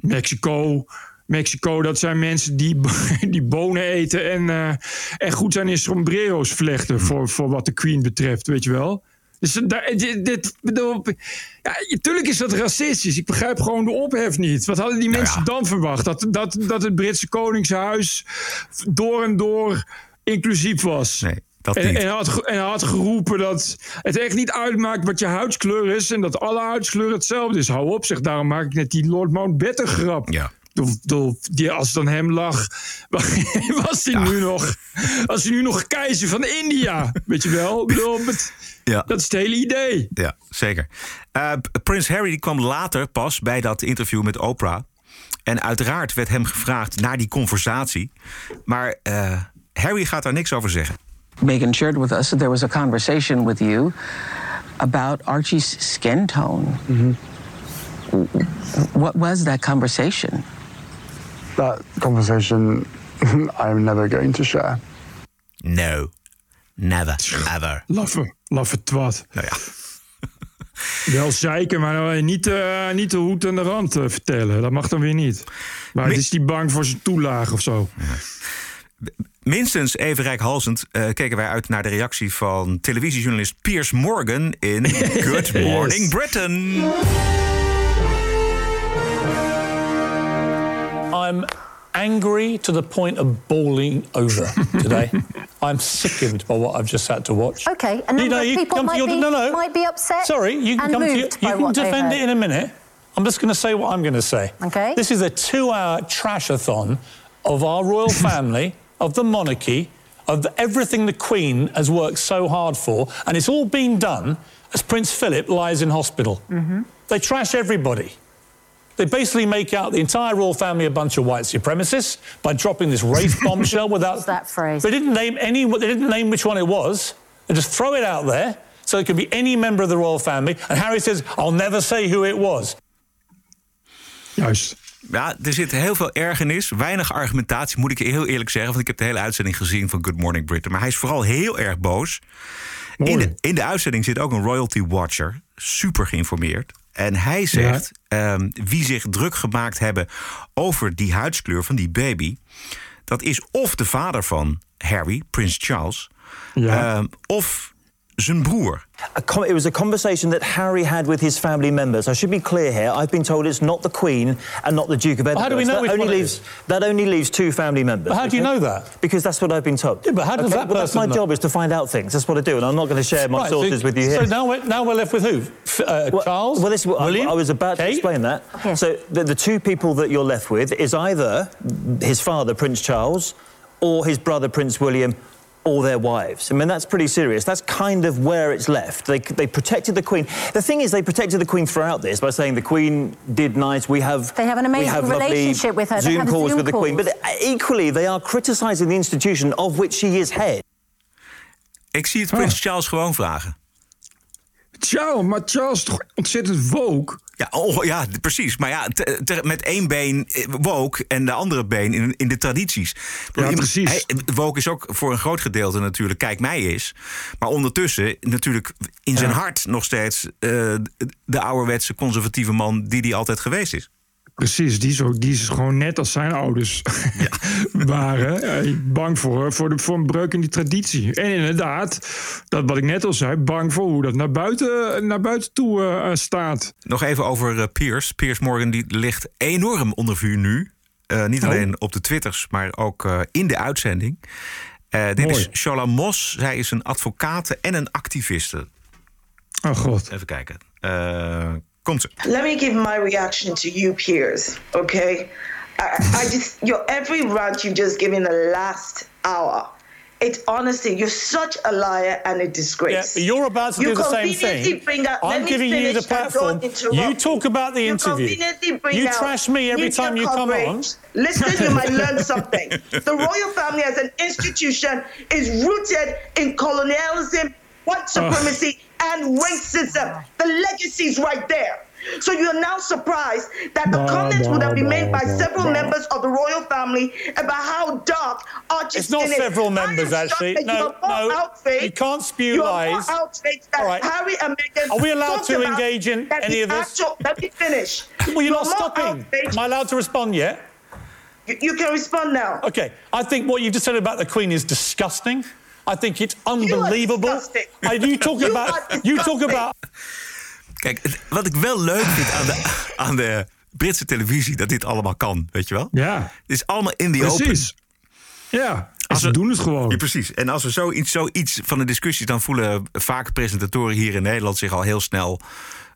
S2: Mexico... Mexico, dat zijn mensen die, die bonen eten en, eh, en goed zijn in sombrero's vlechten voor, voor wat de Queen betreft, weet je wel. Dus daar, dit, dit, bedoel, ja, tuurlijk is dat racistisch. Ik begrijp gewoon de ophef niet. Wat hadden die
S1: Nou
S2: mensen
S1: ja.
S2: dan verwacht? Dat, dat, dat het Britse Koningshuis door en door inclusief was.
S1: Nee, dat
S2: En,
S1: niet.
S2: en, had, en had geroepen dat het echt niet uitmaakt wat je huidskleur is... en dat alle huidskleur hetzelfde is. Hou op, zeg. Daarom maak ik net die Lord Mountbatten grap.
S1: Ja.
S2: Die, als het aan hem lag, was hij nu nog, was hij nu nog keizer van India. Weet je wel? Bedoel,
S1: Ja.
S2: Dat is het hele idee.
S1: Ja, zeker. Eh, Prins Harry die kwam later pas bij dat interview met Oprah. En uiteraard werd hem gevraagd naar die conversatie. Maar eh, Harry gaat daar niks over zeggen.
S7: Megan shared with us that there was a conversation with you about Archie's skin tone. What was that conversation?
S9: That conversation I'm never going to share.
S1: No, never, ever.
S2: Laffe, laffe twat.
S1: Nou ja.
S2: Wel zeiken, maar nou, niet, eh, niet de hoed en de rand eh, vertellen. Dat mag dan weer niet. Maar
S1: Mi-
S2: het is die bang voor zijn toelage of zo.
S1: Minstens even rijkhalsend eh, keken wij uit naar de reactie van televisiejournalist Piers Morgan in Good Morning
S2: Yes.
S1: Britain.
S10: I'm angry to the point of bawling over today. I'm sickened by what I've just had to watch.
S11: Okay, a
S10: You know, you
S11: people might
S10: your-
S11: be,
S10: no, no.
S11: might be upset
S10: Sorry, you can
S11: and
S10: come to your, you can defend it in a minute. I'm just going to say what I'm going to say.
S11: Okay.
S10: This is a two-hour trashathon of our royal family, of the monarchy, of everything the Queen has worked so hard for, and it's all been done as Prince Philip lies in hospital. Mm-hmm. They trash everybody. They basically make out the entire royal family a bunch of white supremacists by dropping this race bombshell without
S6: that phrase.
S10: They didn't name any. They didn't name which one it was. They just throw it out there so it could be any member of the royal family. And Harry says, "I'll never say who it was."
S2: Juist.
S1: Ja, er zit heel veel ergernis, weinig argumentatie, moet ik heel eerlijk zeggen. Want ik heb de hele uitzending gezien van Good Morning Britain. Maar hij is vooral heel erg boos. In de, in de uitzending zit ook een royalty watcher, super geïnformeerd. En hij zegt, ehm, wie zich druk gemaakt hebben over die huidskleur van die baby... dat is of de vader van Harry, Prins Charles, ehm, of zijn broer.
S11: It was a conversation that Harry had with his family members. I should be clear here. I've been told it's not the Queen and not the Duke of Edinburgh.
S10: how do we know
S11: that only leaves that only leaves two family members.
S10: But how do you know that?
S11: Because that's what I've been told.
S10: Yeah, but how does
S11: Okay,
S10: that
S11: well, that's my
S10: know?
S11: job is to find out things. That's what I do, and I'm not going to share my
S10: Right, so-
S11: sources with you here.
S10: So now we're, now we're left with who? F- uh, Charles?
S11: Well, this, I,
S10: William?
S11: I was about to explain that. So the, the two people that you're left with is either his father, Prince Charles, or his brother, Prince William, or their wives. I mean, that's pretty serious. That's kind of where it's left. They, they protected the Queen. The thing is, they protected the Queen throughout this by saying the Queen did nice. We have
S12: They have an
S11: we
S12: amazing
S11: have
S12: relationship with her. They
S11: Zoom
S12: have
S11: calls
S12: Zoom
S11: with the Queen. But uh, equally, they are criticising the institution of which she is head.
S1: Ik zie het Prins oh. Charles gewoon vragen.
S2: Charles, maar Charles toch ontzettend woke?
S1: Ja, oh, ja precies. Maar ja, te- te- met één been eh, woke en de andere been in, in de tradities.
S2: Ja,
S1: iemand-
S2: precies.
S1: hij- woke is ook voor een groot gedeelte natuurlijk kijk mij is. Maar ondertussen natuurlijk in zijn hart nog steeds eh, de ouderwetse conservatieve man die die altijd geweest is.
S2: Precies, die is, ook, die is gewoon net als zijn ouders waren. eh, bang voor, voor, de, voor een breuk in die traditie. En inderdaad, dat wat ik net al zei, bang voor hoe dat naar buiten, naar buiten toe eh, staat.
S1: Nog even over eh, Piers. Piers Morgan die ligt enorm onder vuur nu. Eh, niet
S2: Oh.
S1: alleen op de twitters, maar ook eh, in de uitzending. Eh, dit
S2: Mooi.
S1: is Shola Moss. Zij is een advocate en een activiste.
S2: Oh god.
S1: Even kijken. Komt ze.
S13: Let me give my reaction to you, peers. Okay, I, I just your every rant you've just given the last hour. It honestly, you're such a liar and a disgrace.
S10: Yeah, but you're about to
S13: You
S10: do the same
S13: conveniently
S10: thing.
S13: Bring out, let
S10: I'm
S13: me
S10: giving you the platform. You talk about the
S13: You
S10: interview. You trash me every time you come on.
S13: coverage. Listen, you might learn something. The royal family as an institution is rooted in colonialism, white oh. supremacy, and racism. The legacy is right there. So you're now surprised that the comments would have been made by several members of the royal family about how dark Archie's
S10: It's not several members, actually. No, no, you can't spew
S13: you
S10: lies.
S13: More outraged that
S10: All right.
S13: Harry and Meghan
S10: Are we allowed to engage in any of this?
S13: actual- let me finish.
S10: Well, you're
S13: You
S10: not stopping. Am I allowed to respond yet?
S13: You, you can respond now.
S10: Okay, I think what you've just said about the Queen is disgusting. I think it's unbelievable. I, you talk
S13: You
S10: about
S13: are
S10: you talk about
S1: Kijk, wat ik wel leuk vind aan de, aan de Britse televisie, dat dit allemaal kan, weet je wel?
S2: Ja.
S1: Het is allemaal in the open.
S2: Precies. Ja, en ze doen het gewoon.
S1: Ja, precies. En als we zoiets, zoiets van de discussie, dan voelen vaak presentatoren hier in Nederland zich al heel snel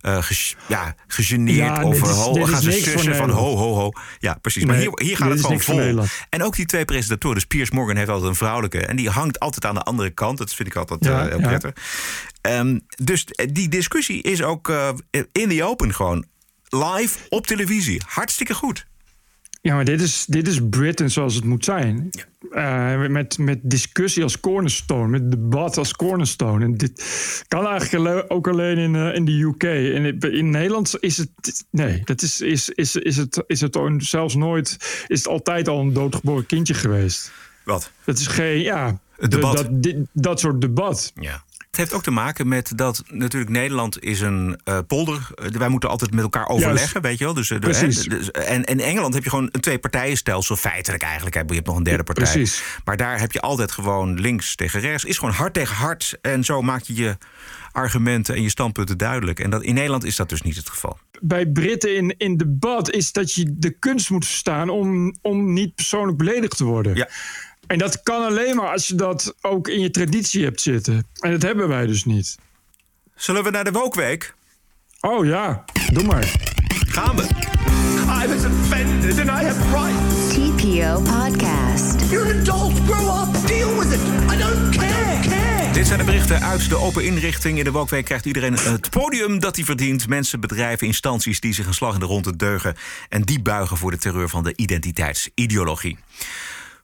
S1: eh ge- ja, gegeneerd.
S2: Ja,
S1: of eh, ho,
S2: is
S1: gaan ze sussen van ho, ho, ho. Ja, precies. Maar
S2: Nee,
S1: hier, hier gaat het gewoon vol. En ook die twee presentatoren. Dus Piers Morgan heeft altijd een vrouwelijke. En die hangt altijd aan de andere kant. Dat vind ik altijd
S2: Ja,
S1: eh, heel
S2: ja.
S1: prettig. Ehm, dus die discussie is ook eh, in the open gewoon. Live op televisie. Hartstikke goed.
S2: Ja, maar dit is, dit is Britain zoals het moet zijn. Eh, met, met discussie als cornerstone, met debat als cornerstone. En dit kan eigenlijk ook alleen in, eh, in de UK. En in, in Nederland is het. Nee, dat is, is, is, is het, is het zelfs nooit. Is het altijd al een doodgeboren kindje geweest.
S1: Wat?
S2: Dat is geen. Ja,
S1: Het
S2: de-
S1: debat.
S2: dat, dit- dat soort debat.
S1: Ja. Het heeft ook te maken met dat natuurlijk Nederland is een eh, polder. Eh, wij moeten altijd met elkaar overleggen,
S2: Juist.
S1: weet je wel. Dus,
S2: Precies.
S1: hè, dus- en in Engeland heb je gewoon een twee-partijenstelsel. Feitelijk eigenlijk. hè. Je hebt nog een derde partij.
S2: Precies.
S1: Maar daar heb je altijd gewoon links tegen rechts. Is gewoon hard tegen hard. En zo maak je je argumenten en je standpunten duidelijk. En dat, in Nederland is dat dus niet het geval.
S2: bij Britten in, in debat is dat je de kunst moet verstaan om, om niet persoonlijk beledigd te worden.
S1: Ja.
S2: En dat kan alleen maar als je dat ook in je traditie hebt zitten. En dat hebben wij dus niet.
S1: Zullen we naar de Wokweek?
S2: Oh ja, doe maar.
S1: Gaan we.
S4: I was offended and I have rights.
S3: TPO podcast.
S4: You're an adult. Grow up. Deal with it. I don't care. care.
S1: Dit zijn de berichten uit de open inrichting. In de Wokweek krijgt iedereen het podium dat hij verdient. Mensen, bedrijven, instanties die zich een slag in de ronde deugen... en die buigen voor de terreur van de identiteitsideologie.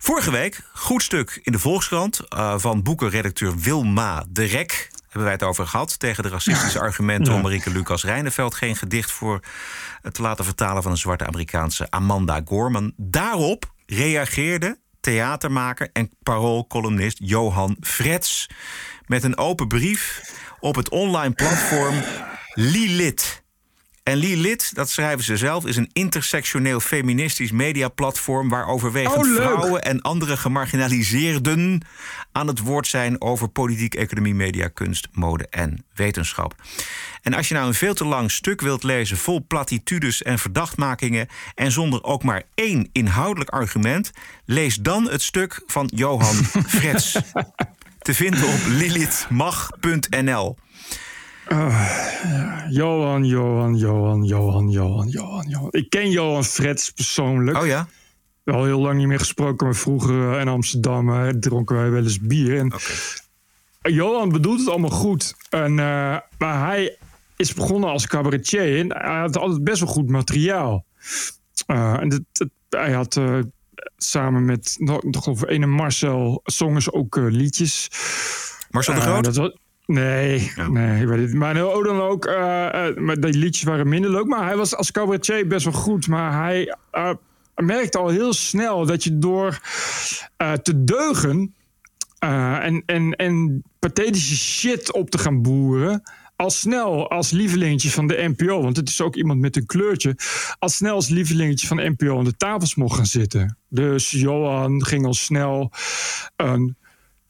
S1: Vorige week, goed stuk in de Volkskrant... Uh, van boekenredacteur Wilma de Rek hebben wij het over gehad. Tegen de racistische argumenten
S2: Ja.
S1: om Marieke Lucas Rijneveld geen gedicht voor te laten vertalen van een zwarte Amerikaanse Amanda Gorman. Daarop reageerde theatermaker en paroolcolumnist Johan Frets met een open brief op het online platform Lilit. En Lilit, dat schrijven ze zelf, is een intersectioneel feministisch mediaplatform waar overwegend
S2: Oh,
S1: vrouwen en andere gemarginaliseerden aan het woord zijn over politiek, economie, media, kunst, mode en wetenschap. En als je nou een veel te lang stuk wilt lezen vol platitudes en verdachtmakingen en zonder ook maar één inhoudelijk argument, lees dan het stuk van Johan Frets. Te vinden op lilithmag.nl.
S2: Johan, Johan, Johan, Johan, Johan, Johan, Johan. Ik ken Johan Frets persoonlijk.
S1: Oh ja?
S2: Wel heel lang niet meer gesproken, maar vroeger eh, in Amsterdam eh, dronken wij wel eens bier. En Johan bedoelt het allemaal goed. En, eh, maar hij is begonnen als cabaretier en hij had altijd best wel goed materiaal. En dat, dat- hij had samen met nog geloof ik, ene Marcel zongen ze ook liedjes.
S1: Marcel de Groot?
S2: dat was- nee, nee, ik weet het. Maar oh, dan ook, eh, maar die liedjes waren minder leuk. Maar hij was als cabaretier best wel goed. Maar hij eh, merkte al heel snel dat je door te deugen en, en, en pathetische shit op te gaan boeren. Al snel als lievelingetje van de NPO, want het is ook iemand met een kleurtje. Al snel als lievelingetje van de NPO aan de tafels mocht gaan zitten. Dus Johan ging al snel een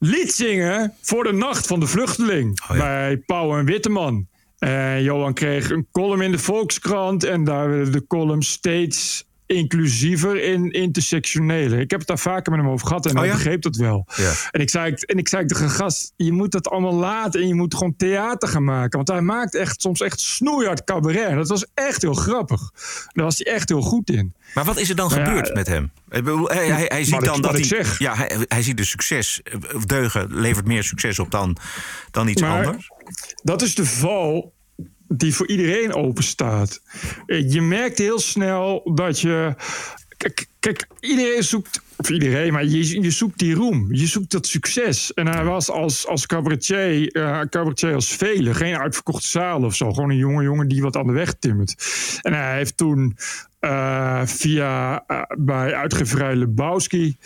S2: lied zingen voor de nacht van de vluchteling bij Pauw en Witteman. En Johan kreeg een column in de Volkskrant en daar werden de columns steeds inclusiever in intersectionele. Ik heb het daar vaker met hem over gehad en
S1: Oh
S2: hij
S1: ja?
S2: begreep dat wel.
S1: Ja.
S2: En ik zei, en ik zei tegen een gast, je moet dat allemaal laten en je moet gewoon theater gaan maken. Want hij maakt echt soms echt snoeihard cabaret. En dat was echt heel grappig. Daar was hij echt heel goed in.
S1: Maar wat is er dan
S2: Nou ja,
S1: gebeurd met hem? Hij, hij, hij ziet
S2: ik-
S1: dan dat hij,
S2: ik zeg.
S1: Ja, hij, hij ziet de succes. Deugen levert meer succes op dan, dan iets
S2: Maar
S1: anders.
S2: Dat is de val die voor iedereen open staat. Eh, Je merkt heel snel dat je. Kijk, iedereen zoekt. Of iedereen, maar je, je zoekt die roem. Je zoekt dat succes. En hij was als, als cabaretier, eh, cabaretier als velen. Geen uitverkochte zaal of zo. Gewoon een jonge jongen die wat aan de weg timmert. En hij heeft toen eh, via eh, bij uitgeverij Lebowski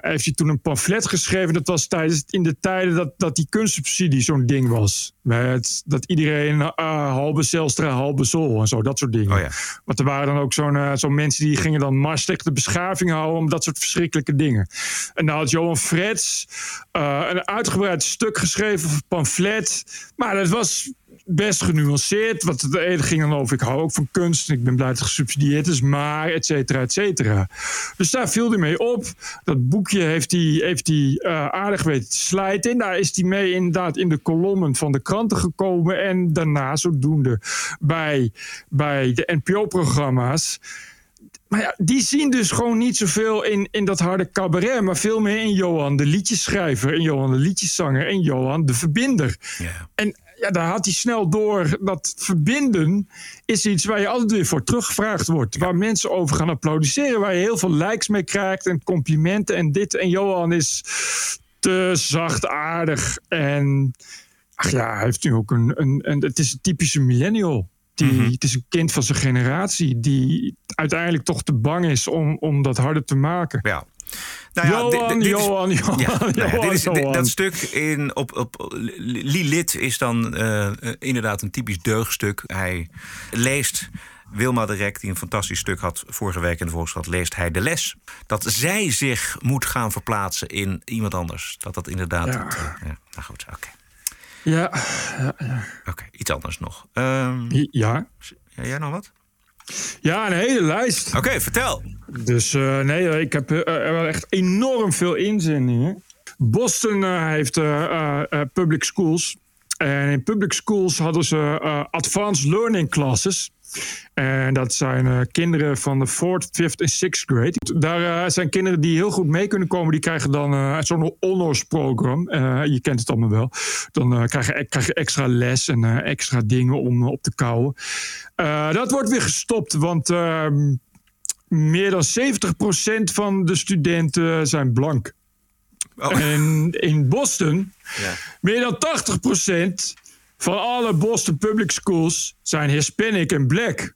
S2: heeft hij toen een pamflet geschreven. Dat was tijdens in de tijden dat, dat die kunstsubsidie zo'n ding was. Met, dat iedereen halve Zelstra, halve Zol en zo, dat soort dingen.
S1: Oh ja.
S2: Want er waren dan ook zo'n zo'n mensen die gingen dan mars de beschaving houden om dat soort verschrikkelijke dingen. En dan had Johan Frets eh, een uitgebreid stuk geschreven, of pamflet. Maar dat was best genuanceerd. Want het ene ging dan over, ik hou ook van kunst. En ik ben blij dat het gesubsidieerd is, maar et cetera, et cetera. Dus daar viel hij mee op. Dat boekje heeft hij, heeft hij eh, aardig weten te slijten. Daar is hij mee inderdaad in de kolommen van de kranten gekomen. En daarna zodoende bij, bij de NPO-programma's. Maar ja, die zien dus gewoon niet zoveel in, in dat harde cabaret, maar veel meer in Johan de liedjesschrijver, en Johan de liedjeszanger, en Johan de verbinder. En ja, daar had hij snel door dat verbinden is iets waar je altijd weer voor teruggevraagd wordt. Waar mensen over gaan applaudisseren, waar je heel veel likes mee krijgt en complimenten en dit. En Johan is te zachtaardig en ach ja, hij heeft nu ook een, een, een het is een typische millennial. Die, Het is een kind van zijn generatie die uiteindelijk toch te bang is om, om dat harder te maken.
S1: Ja. Nou ja,
S2: Johan,
S1: dit- dit is-
S2: Johan, Johan,
S1: Ja, nou ja,
S2: Johan,
S1: dit is, dit-
S2: Johan.
S1: dat stuk in, op, op Lilit is dan eh, eh, inderdaad een typisch deugstuk. Hij leest Wilma de Rek, die een fantastisch stuk had vorige week in de Volkskrant, leest hij de les. Dat zij zich moet gaan verplaatsen in iemand anders. Dat dat inderdaad...
S2: Ja.
S1: het, eh, ja, nou goed, oké.
S2: Ja, ja, ja.
S1: Oké, iets anders nog. Ehm,
S2: ja.
S1: ja, jij nog wat?
S2: Ja, een hele lijst.
S1: Oké, vertel.
S2: Dus eh, nee, ik heb eh, er wel echt enorm veel inzendingen. Boston eh, heeft eh, eh, eh, public schools. En in public schools hadden ze advanced learning classes. En dat zijn uh, kinderen van de 4th, 5th en 6th grade. Daar uh, zijn kinderen die heel goed mee kunnen komen. Die krijgen dan uh, zo'n honors program. je kent het allemaal wel. Dan krijg, je, krijg je extra les en extra dingen om op te kouwen. dat wordt weer gestopt, want ehm, meer dan 70% van de studenten zijn blank. Oh. En in Boston, ja. meer dan 80% van alle Boston Public Schools zijn Hispanic en Black.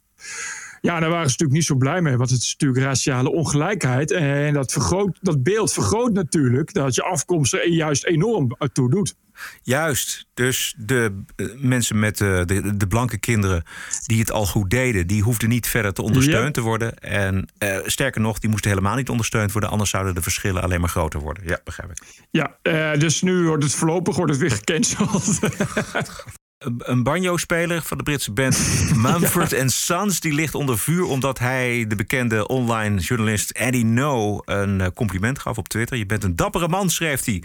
S2: Ja, daar waren ze natuurlijk niet zo blij mee, want het is natuurlijk raciale ongelijkheid. En dat, vergroot, dat beeld vergroot natuurlijk dat je afkomst er juist enorm toe doet.
S1: Juist, dus de eh, mensen met uh, de, de blanke kinderen die het al goed deden, die hoefden niet verder te ondersteund te worden. En uh, sterker nog, die moesten helemaal niet ondersteund worden, anders zouden de verschillen alleen maar groter worden. Ja, begrijp ik.
S2: Ja, dus nu wordt het voorlopig wordt het weer gecanceld.
S1: een banjo-speler van de Britse band Mumford ja. Sons. Die ligt onder vuur omdat hij de bekende online journalist Eddie No een eh, compliment gaf op Twitter. Je bent een dappere man, schreef hij.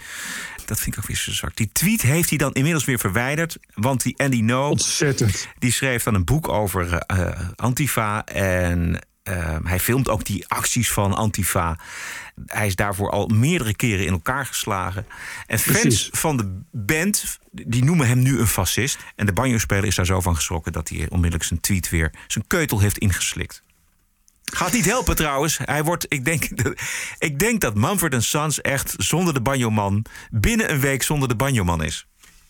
S1: Dat vind ik ook weer zo zwak. Die tweet heeft hij dan inmiddels weer verwijderd. Want die Eddie No...
S2: Ontzettend.
S1: Die schreef dan een boek over uh, Antifa. En uh, hij filmt ook die acties van Antifa. Hij is daarvoor al meerdere keren in elkaar geslagen. En fans Precies. van de band, die noemen hem nu een fascist. En de banjo-speler is daar zo van geschrokken... dat hij onmiddellijk zijn tweet weer zijn keutel heeft ingeslikt. Gaat niet helpen trouwens. Hij wordt, ik, denk, ik denk dat Mumford Sons echt zonder de banjoman... binnen een week zonder de banjoman is.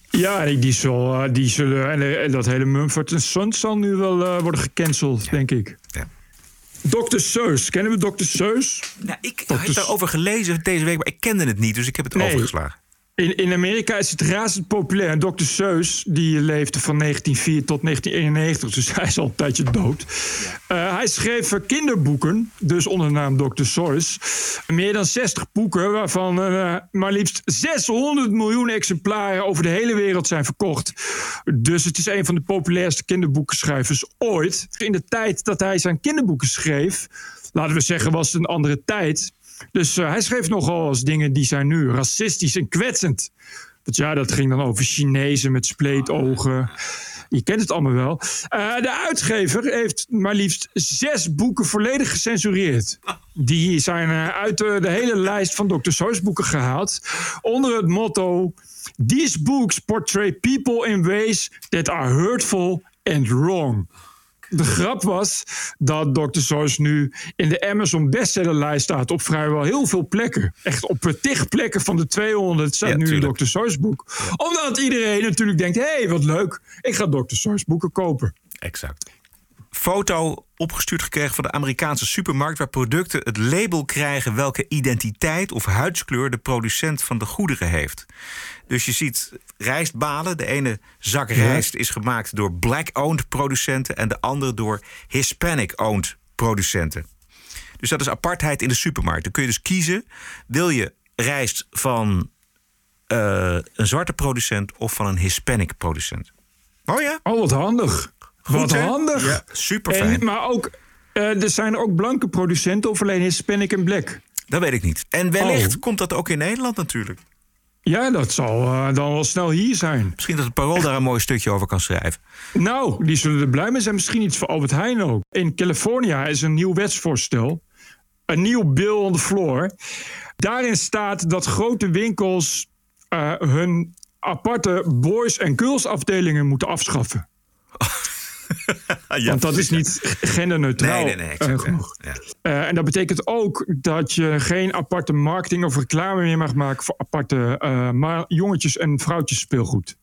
S2: Ja, die, zal, eh, die zullen. En dat hele Mumford Sons zal nu wel uh, worden gecanceld, denk ik. Ja. Dr. Seus. Kennen we Dr. Seus?
S1: Nou, ik Dr. heb daarover gelezen deze week, maar ik kende het niet, dus ik heb het nee. overgeslagen.
S2: In, in Amerika is het razend populair. Dr. Seuss, die leefde van 1904 tot 1991, dus hij is al een tijdje dood. Uh, hij schreef kinderboeken, dus onder de naam Dr. Seuss. Meer dan 60 boeken, waarvan uh, maar liefst 600 miljoen exemplaren over de hele wereld zijn verkocht. Dus het is een van de populairste kinderboekenschrijvers ooit. In de tijd dat hij zijn kinderboeken schreef, laten we zeggen, was het een andere tijd. Dus uh, hij schreef nogal eens dingen die zijn nu racistisch en kwetsend. Want ja, dat ging dan over Chinezen met spleetogen. Je kent het allemaal wel. Uh, de uitgever heeft maar liefst zes boeken volledig gecensureerd. Die zijn uh, uit de, de, hele lijst van Dr. Seuss boeken gehaald. Onder het motto... These books portray people in ways that are hurtful and wrong de grap was dat Dr. Seuss nu in de Amazon bestsellerlijst staat op vrijwel heel veel plekken. Echt op tig plekken van de 200 staat nu een Dr. Seuss boek. Omdat iedereen natuurlijk denkt, hé, hey, wat leuk, ik ga Dr. Seuss boeken kopen.
S1: Exact foto opgestuurd gekregen van de Amerikaanse supermarkt... waar producten het label krijgen welke identiteit of huidskleur... de producent van de goederen heeft. Dus je ziet rijstbalen. De ene zak rijst is gemaakt door black-owned producenten... en de andere door Hispanic-owned producenten. Dus dat is apartheid in de supermarkt. Dan kun je dus kiezen, wil je rijst van uh, een zwarte producent... of van een Hispanic producent.
S2: Oh ja? Oh, wat handig. Wat handig. Ja,
S1: super fijn.
S2: maar ook, uh, er zijn ook blanke producenten of alleen Hispanic en Black?
S1: Dat weet ik niet. En wellicht oh. komt dat ook in Nederland natuurlijk.
S2: Ja, dat zal uh, dan wel snel hier zijn.
S1: Misschien dat het Parool daar een mooi stukje over kan schrijven.
S2: Nou, die zullen er blij mee zijn. Misschien iets voor Albert Heijn ook. In California is een nieuw wetsvoorstel. Een nieuw bill on the floor. Daarin staat dat grote winkels uh, hun aparte boys- en girls afdelingen moeten afschaffen. Want dat is niet genderneutraal nee, nee, nee, uh, genoeg. Ja. Uh, en dat betekent ook dat je geen aparte marketing of reclame meer mag maken voor aparte uh, jongetjes en vrouwtjes speelgoed.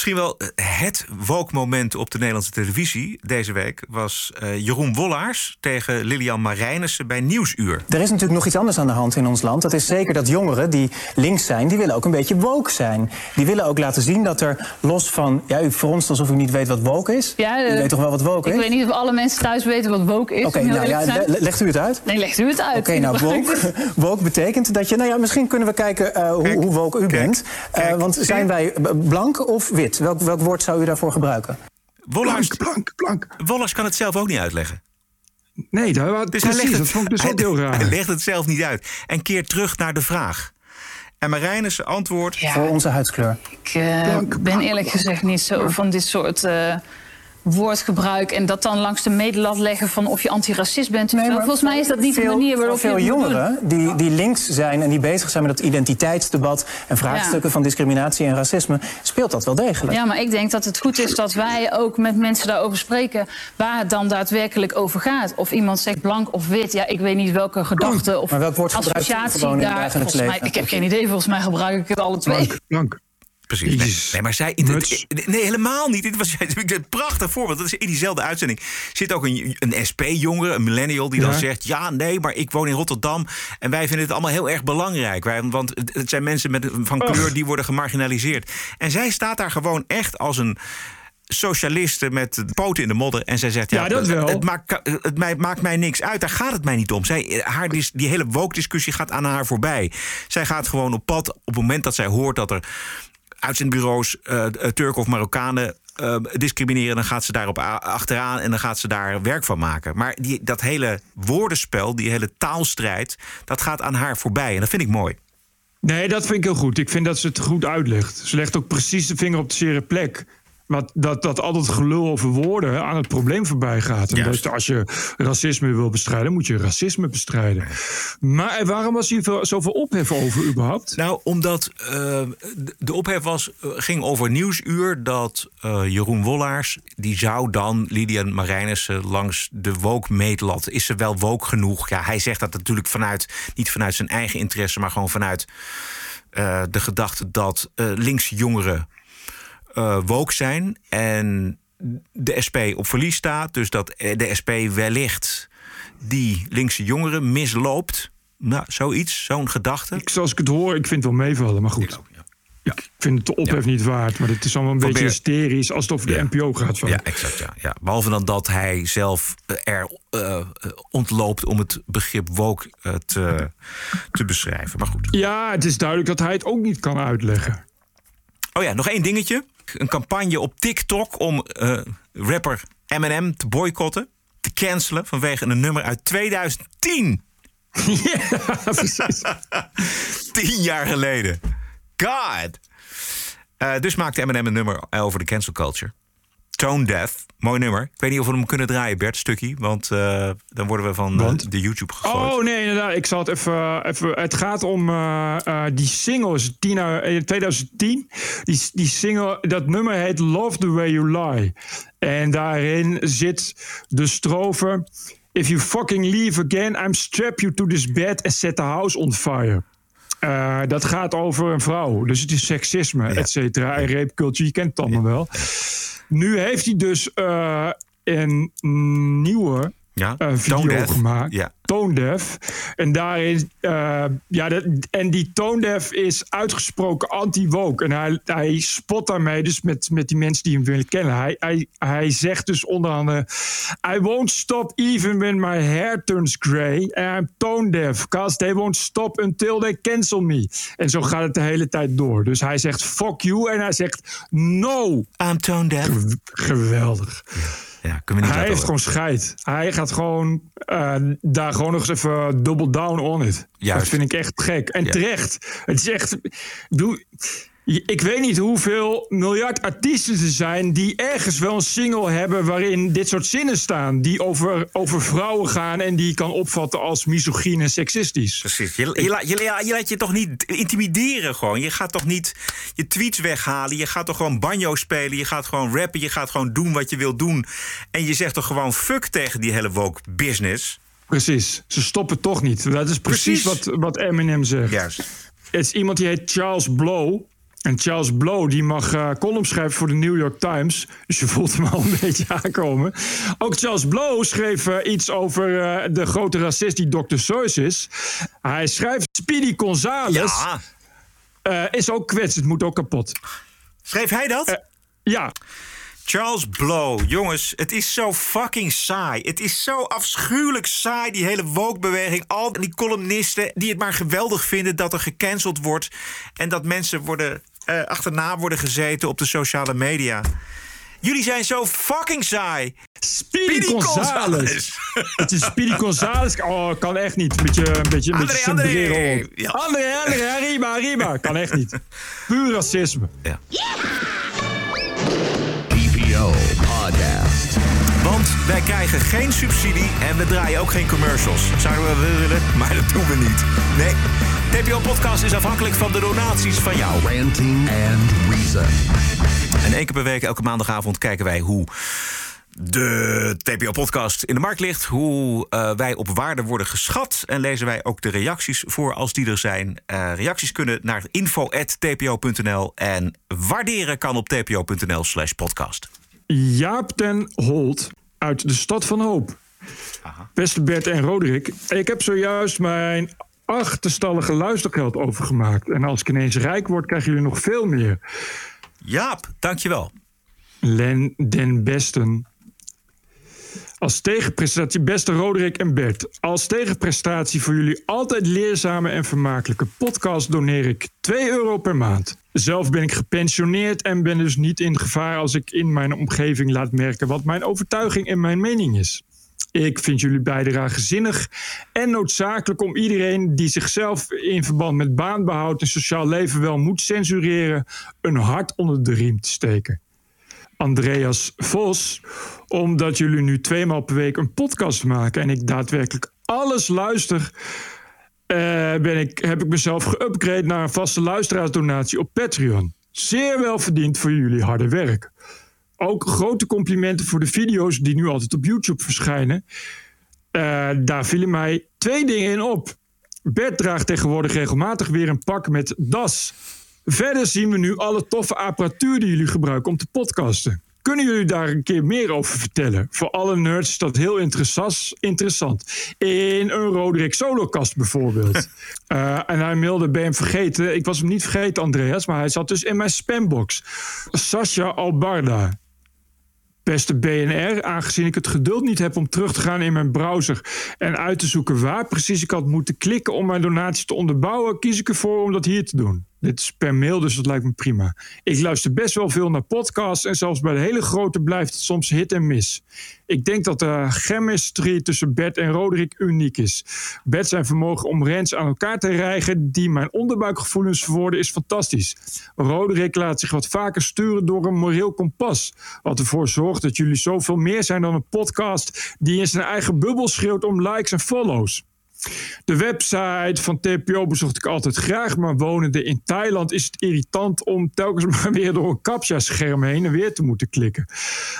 S1: Misschien wel het woke-moment op de Nederlandse televisie deze week was uh, Jeroen Wollaars tegen Lilian Marijnissen bij Nieuwsuur.
S12: Er is natuurlijk nog iets anders aan de hand in ons land. Dat is zeker dat jongeren die links zijn, die willen ook een beetje woke zijn. Die willen ook laten zien dat er los van. Ja, u fronst alsof u niet weet wat woke is. Ja, u weet toch wel wat woke
S6: ik
S12: is?
S6: Ik weet niet of alle mensen thuis weten wat woke is.
S12: Oké, nou ja, legt u het uit?
S6: Nee, legt u het uit.
S12: Oké, nou, woke, woke betekent dat je. Nou ja, misschien kunnen we kijken uh, hoe, hoe woke u kijk, bent. Uh, want zijn wij blank of wit? Welk, welk woord zou u daarvoor gebruiken?
S1: Wollers,
S2: blank, blank,
S1: Wollers kan het zelf ook niet uitleggen.
S2: Nee, dat, dus precies, hij legt het, dat vond ik dus ook heel raar.
S1: Hij legt het zelf niet uit. En keert terug naar de vraag. En Marijnissen antwoord...
S12: Voor onze huidskleur.
S6: Ik eh, ben eerlijk gezegd niet zo van dit soort eh, woordgebruik... en dat dan langs de medelat leggen van of je antiracist bent. zo. Volgens mij is dat niet de manier waarop
S12: veel
S6: je
S12: jongeren die, die links zijn en die bezig zijn met dat identiteitsdebat en vraagstukken van discriminatie en racisme, speelt dat wel degelijk.
S6: Ja, maar ik denk dat het goed is dat wij ook met mensen daarover spreken... waar het dan daadwerkelijk over gaat. Of iemand zegt blank of wit, ja, ik weet niet welke gedachte of
S12: Maar welk woord
S6: associatie daar... volgens mij, ik heb geen idee, volgens mij gebruik ik het alle twee.
S1: Precies. Nee, nee, maar zij. nee, helemaal niet. Dit was een prachtig voorbeeld. Dat is in diezelfde uitzending zit ook een, een SP-jongere, een millennial, die dan zegt: Ja, nee, maar ik woon in Rotterdam. En wij vinden het allemaal heel erg belangrijk. Wij, want het, zijn mensen met, van kleur die worden gemarginaliseerd. En zij staat daar gewoon echt als een socialiste met poten in de modder. En zij zegt, ja,
S2: Ja, dat wel.
S1: Het, maakt, het mij- maakt mij niks uit. Daar gaat het mij niet om. Zij, haar, dis- die hele woke-discussie gaat aan haar voorbij. Zij gaat gewoon op pad op het moment dat zij hoort... dat er uitzendbureaus eh, Turken of Marokkanen eh, discrimineren... dan gaat ze daarop achteraan en dan gaat ze daar werk van maken. Maar die, dat hele woordenspel, die hele taalstrijd... dat gaat aan haar voorbij. En dat vind ik mooi.
S2: Nee, dat vind ik heel goed. Ik vind dat ze het goed uitlegt. Ze legt ook precies de vinger op de zere plek. Wat, dat, dat al dat gelul over woorden aan het probleem voorbij gaat. En dus als je racisme wil bestrijden, moet je racisme bestrijden. Maar waarom was hier veel- zoveel ophef over überhaupt?
S1: Nou, omdat eh, de- ophef was, eh, ging over Nieuwsuur... dat eh, Jeroen Wollaars, die zou dan Lydian Marijnissen langs de woke-meetlat... is ze wel woke genoeg? Ja, hij zegt dat natuurlijk vanuit, niet vanuit zijn eigen interesse... maar gewoon vanuit de gedachte dat linkse jongeren eh woke zijn... en de SP op verlies staat. Dus dat eh, de SP wellicht die linkse jongeren misloopt... Nou, zoiets, zo'n gedachte.
S2: Ik, zoals ik het hoor, ik vind het wel meevalllen, maar goed. Ik vind het de ophef niet waard, maar het is allemaal een
S1: Van
S2: beetje hysterisch als het over de NPO gaat. Van.
S1: Ja, exact. Ja, ja. Behalve dan dat hij zelf eh, er eh, eh, ontloopt om het begrip woke eh, te, te beschrijven. Maar goed.
S2: Ja, het is duidelijk dat hij het ook niet kan uitleggen.
S1: Oh ja, nog één dingetje. Een campagne op TikTok om eh, rapper Eminem te boycotten. Te cancelen vanwege een nummer uit 2010.
S2: Ja, precies.
S1: Tien jaar geleden. God. Eh, dus maakte Eminem een nummer over de cancel culture. Tone Deaf. Mooi nummer. Ik weet niet of we hem kunnen draaien, Bert, stukje. Want eh, dan worden we van eh, de YouTube gegooid.
S2: Oh nee, inderdaad. Ik zal het even. even het gaat om eh, eh, die single. Is 10, eh, in 2010. Die, die single, dat nummer heet Love the Way You Lie. En daarin zit de strofe. If you fucking leave again, I'm strap you to this bed and set the house on fire. Eh, dat gaat over een vrouw. Dus het is seksisme, et cetera. En je kent het allemaal wel. Nu heeft hij dus eh, een nieuwe
S1: Ja,
S2: eh, video
S1: Tone Deaf.
S2: gemaakt.
S1: Ja.
S2: Tone Deaf. En daarin, eh, ja, dat, en die Tone Deaf is uitgesproken anti-woke. En hij, hij spot daarmee dus met, met die mensen die hem willen kennen. Hij, hij, hij zegt dus onder andere... I won't stop even when my hair turns grey. And I'm tone deaf, cause they won't stop until they cancel me. En zo gaat het de hele tijd door. Dus hij zegt fuck you en hij zegt no.
S1: I'm tone deaf.
S2: geweldig.
S1: Ja, kunnen we niet
S2: Hij heeft gewoon scheid. Hij gaat gewoon eh, daar gewoon nog eens even double down on it.
S1: Juist.
S2: Dat vind ik echt gek. En
S1: Ja.
S2: terecht. Het is echt... Doe, ik weet niet hoeveel miljard artiesten er zijn... die ergens wel een single hebben waarin dit soort zinnen staan. Die over, over vrouwen gaan en die je kan opvatten als misogyne en seksistisch.
S1: Precies. Je, je, laat- je, la- je laat je toch niet intimideren gewoon. Je gaat toch niet je tweets weghalen. Je gaat toch gewoon banjo spelen. Je gaat gewoon rappen. Je gaat gewoon doen wat je wil doen. En je zegt toch gewoon fuck tegen die hele woke business.
S2: Precies. Ze stoppen toch niet. Dat is precies,
S1: Precies.
S2: Wat, wat Eminem zegt.
S1: Juist.
S2: Het is iemand die heet Charles Blow. En Charles Blow die mag eh column schrijven voor de New York Times. Dus je voelt hem al een beetje aankomen. Ook Charles Blow schreef eh, iets over eh, de grote racist die Dr. Seuss is. Hij schrijft Speedy Gonzales.
S1: Ja.
S2: is ook kwetsend, moet ook kapot.
S1: Schreef hij dat?
S2: ja.
S1: Charles Blow, jongens, het is zo fucking saai. Het is zo afschuwelijk saai, die hele woke-beweging. Al die columnisten die het maar geweldig vinden dat er gecanceld wordt. En dat mensen worden, eh, achterna worden gezeten op de sociale media. Jullie zijn zo fucking saai.
S2: Speedy, Gonzales. Het is Speedy Gonzales. Oh, kan echt niet. Een beetje, een beetje, een
S1: André,
S2: beetje
S1: André. Ja.
S2: André, André, arriba, arriba. Kan echt niet. Puur racisme.
S1: Ja.
S14: TPO Podcast.
S1: Want wij krijgen geen subsidie en we draaien ook geen commercials. Zouden we wel willen, maar dat doen we niet. Nee, TPO Podcast is afhankelijk van de donaties van jou.
S14: Ranting and Reason.
S1: En één keer per week, elke maandagavond, kijken wij hoe de TPO-podcast in de markt ligt. Hoe eh, wij op waarde worden geschat. En lezen wij ook de reacties voor als die er zijn. Eh, reacties kunnen naar info.tpo.nl. En waarderen kan op tpo.nl slash podcast.
S2: Jaap ten Holt uit de Stad van Hoop. Beste Bert en Roderick, ik heb zojuist mijn achterstallige luistergeld overgemaakt. En als ik ineens rijk word, krijgen jullie nog veel meer.
S1: Jaap, dankjewel.
S2: Len den Besten. Als tegenprestatie, beste Roderick en Bert. Als tegenprestatie voor jullie altijd leerzame en vermakelijke podcast doneer ik 2 euro per maand. Zelf ben ik gepensioneerd en ben dus niet in gevaar als ik in mijn omgeving laat merken wat mijn overtuiging en mijn mening is. Ik vind jullie bijdrage zinnig en noodzakelijk om iedereen die zichzelf in verband met baanbehoud en sociaal leven wel moet censureren, een hart onder de riem te steken. Andreas Vos, omdat jullie nu tweemaal per week een podcast maken en ik daadwerkelijk alles luister, eh, ben ik, heb ik mezelf geüpgrade naar een vaste luisteraarsdonatie op Patreon. Zeer wel verdiend voor jullie harde werk. Ook grote complimenten voor de video's die nu altijd op YouTube verschijnen. Eh, daar vielen mij twee dingen in op. Bert draagt tegenwoordig regelmatig weer een pak met das. Verder zien we nu alle toffe apparatuur die jullie gebruiken om te podcasten. Kunnen jullie daar een keer meer over vertellen? Voor alle nerds is dat heel interessant. interessant. In een Roderick Solokast bijvoorbeeld. Eh, en hij mailde, ben hem vergeten? Ik was hem niet vergeten, Andreas, maar hij zat dus in mijn spambox. Sascha Albarda. Beste BNR, aangezien ik het geduld niet heb om terug te gaan in mijn browser en uit te zoeken waar precies ik had moeten klikken om mijn donatie te onderbouwen, kies ik ervoor om dat hier te doen. Dit is per mail, dus dat lijkt me prima. Ik luister best wel veel naar podcasts en zelfs bij de hele grote blijft het soms hit en miss. Ik denk dat de chemistry tussen Bert en Roderick uniek is. Bert zijn vermogen om rents aan elkaar te rijgen die mijn onderbuikgevoelens verwoorden is fantastisch. Roderick laat zich wat vaker sturen door een moreel kompas. Wat ervoor zorgt dat jullie zoveel meer zijn dan een podcast die in zijn eigen bubbel schreeuwt om likes en follows. De website van TPO bezocht ik altijd graag, maar wonende in Thailand is het irritant om telkens maar weer door een captcha-scherm heen en weer te moeten klikken.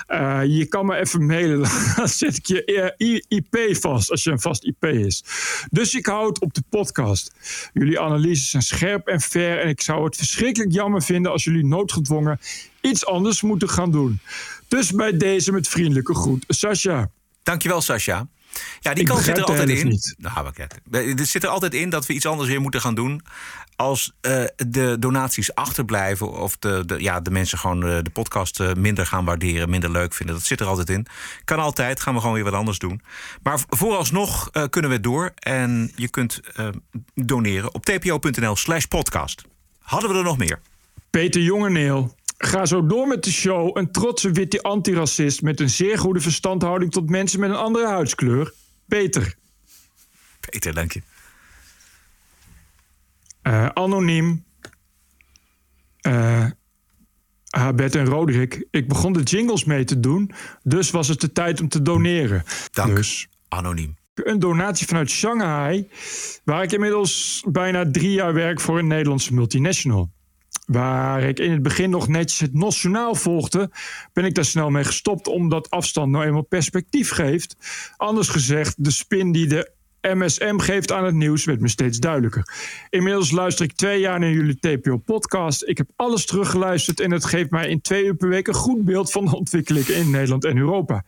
S2: Eh, je kan me even mailen, dan zet ik je eh, IP vast als je een vast IP is. Dus ik hou het op de podcast. Jullie analyses zijn scherp en fair en ik zou het verschrikkelijk jammer vinden als jullie noodgedwongen iets anders moeten gaan doen. Dus bij deze met vriendelijke groet, Sascha.
S1: Dankjewel, Sascha. Ja, die
S2: Ik
S1: kans zit er altijd in.
S2: niet.
S1: Nou, er zit er altijd in dat we iets anders weer moeten gaan doen. Als eh, de donaties achterblijven of de, de, ja, de mensen gewoon eh, de podcast eh, minder gaan waarderen, minder leuk vinden. Dat zit er altijd in. Kan altijd, gaan we gewoon weer wat anders doen. Maar vooralsnog kunnen we het door. En je kunt doneren op tpo.nl slash podcast. Hadden we er nog meer?
S2: Peter Jongeneel. Ga zo door met de show. Een trotse witte antiracist met een zeer goede verstandhouding tot mensen met een andere huidskleur. Peter.
S1: Peter, dank je.
S2: Eh, anoniem. Bert en Roderick. Ik begon de jingles mee te doen, dus was het de tijd om te doneren.
S1: Dank.
S2: Dus
S1: Anoniem.
S2: een donatie vanuit Shanghai, waar ik inmiddels bijna drie jaar werk voor een Nederlandse multinational. Waar ik in het begin nog netjes het nationaal volgde, ben ik daar snel mee gestopt omdat afstand nou eenmaal perspectief geeft. Anders gezegd, de spin die de MSM geeft aan het nieuws werd me steeds duidelijker. Inmiddels luister ik twee jaar naar jullie TPO-podcast. Ik heb alles teruggeluisterd en het geeft mij in twee uur per week een goed beeld van de ontwikkelingen in Nederland en Europa.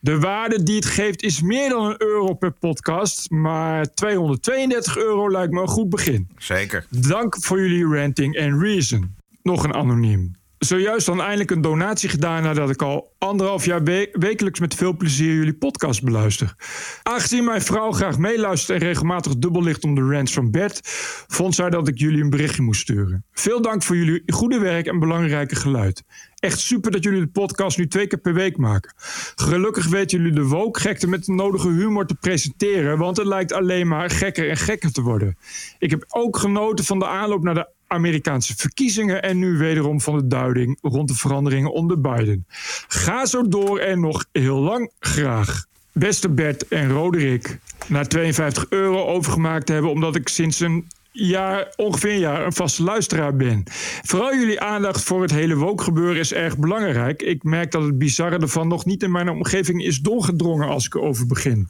S2: De waarde die het geeft is meer dan een euro per podcast, maar 232 euro lijkt me een goed begin.
S1: Zeker.
S2: Dank voor jullie ranting en reason. Nog een anoniem. Zojuist dan eindelijk een donatie gedaan nadat ik al anderhalf jaar wekelijks met veel plezier jullie podcast beluister. Aangezien mijn vrouw graag meeluistert en regelmatig dubbel ligt om de rants van Bert, vond zij dat ik jullie een berichtje moest sturen. Veel dank voor jullie goede werk en belangrijke geluid. Echt super dat jullie de podcast nu twee keer per week maken. Gelukkig weten jullie de woke-gekte met de nodige humor te presenteren, want het lijkt alleen maar gekker en gekker te worden. Ik heb ook genoten van de aanloop naar de Amerikaanse verkiezingen en nu wederom van de duiding rond de veranderingen onder Biden. Ga zo door en nog heel lang graag. Beste Bert en Roderick, na 52 euro overgemaakt hebben omdat ik sinds een jaar, ongeveer een jaar een vaste luisteraar ben. Vooral jullie aandacht voor het hele woke-gebeuren is erg belangrijk. Ik merk dat het bizarre ervan nog niet in mijn omgeving is doorgedrongen als ik erover begin.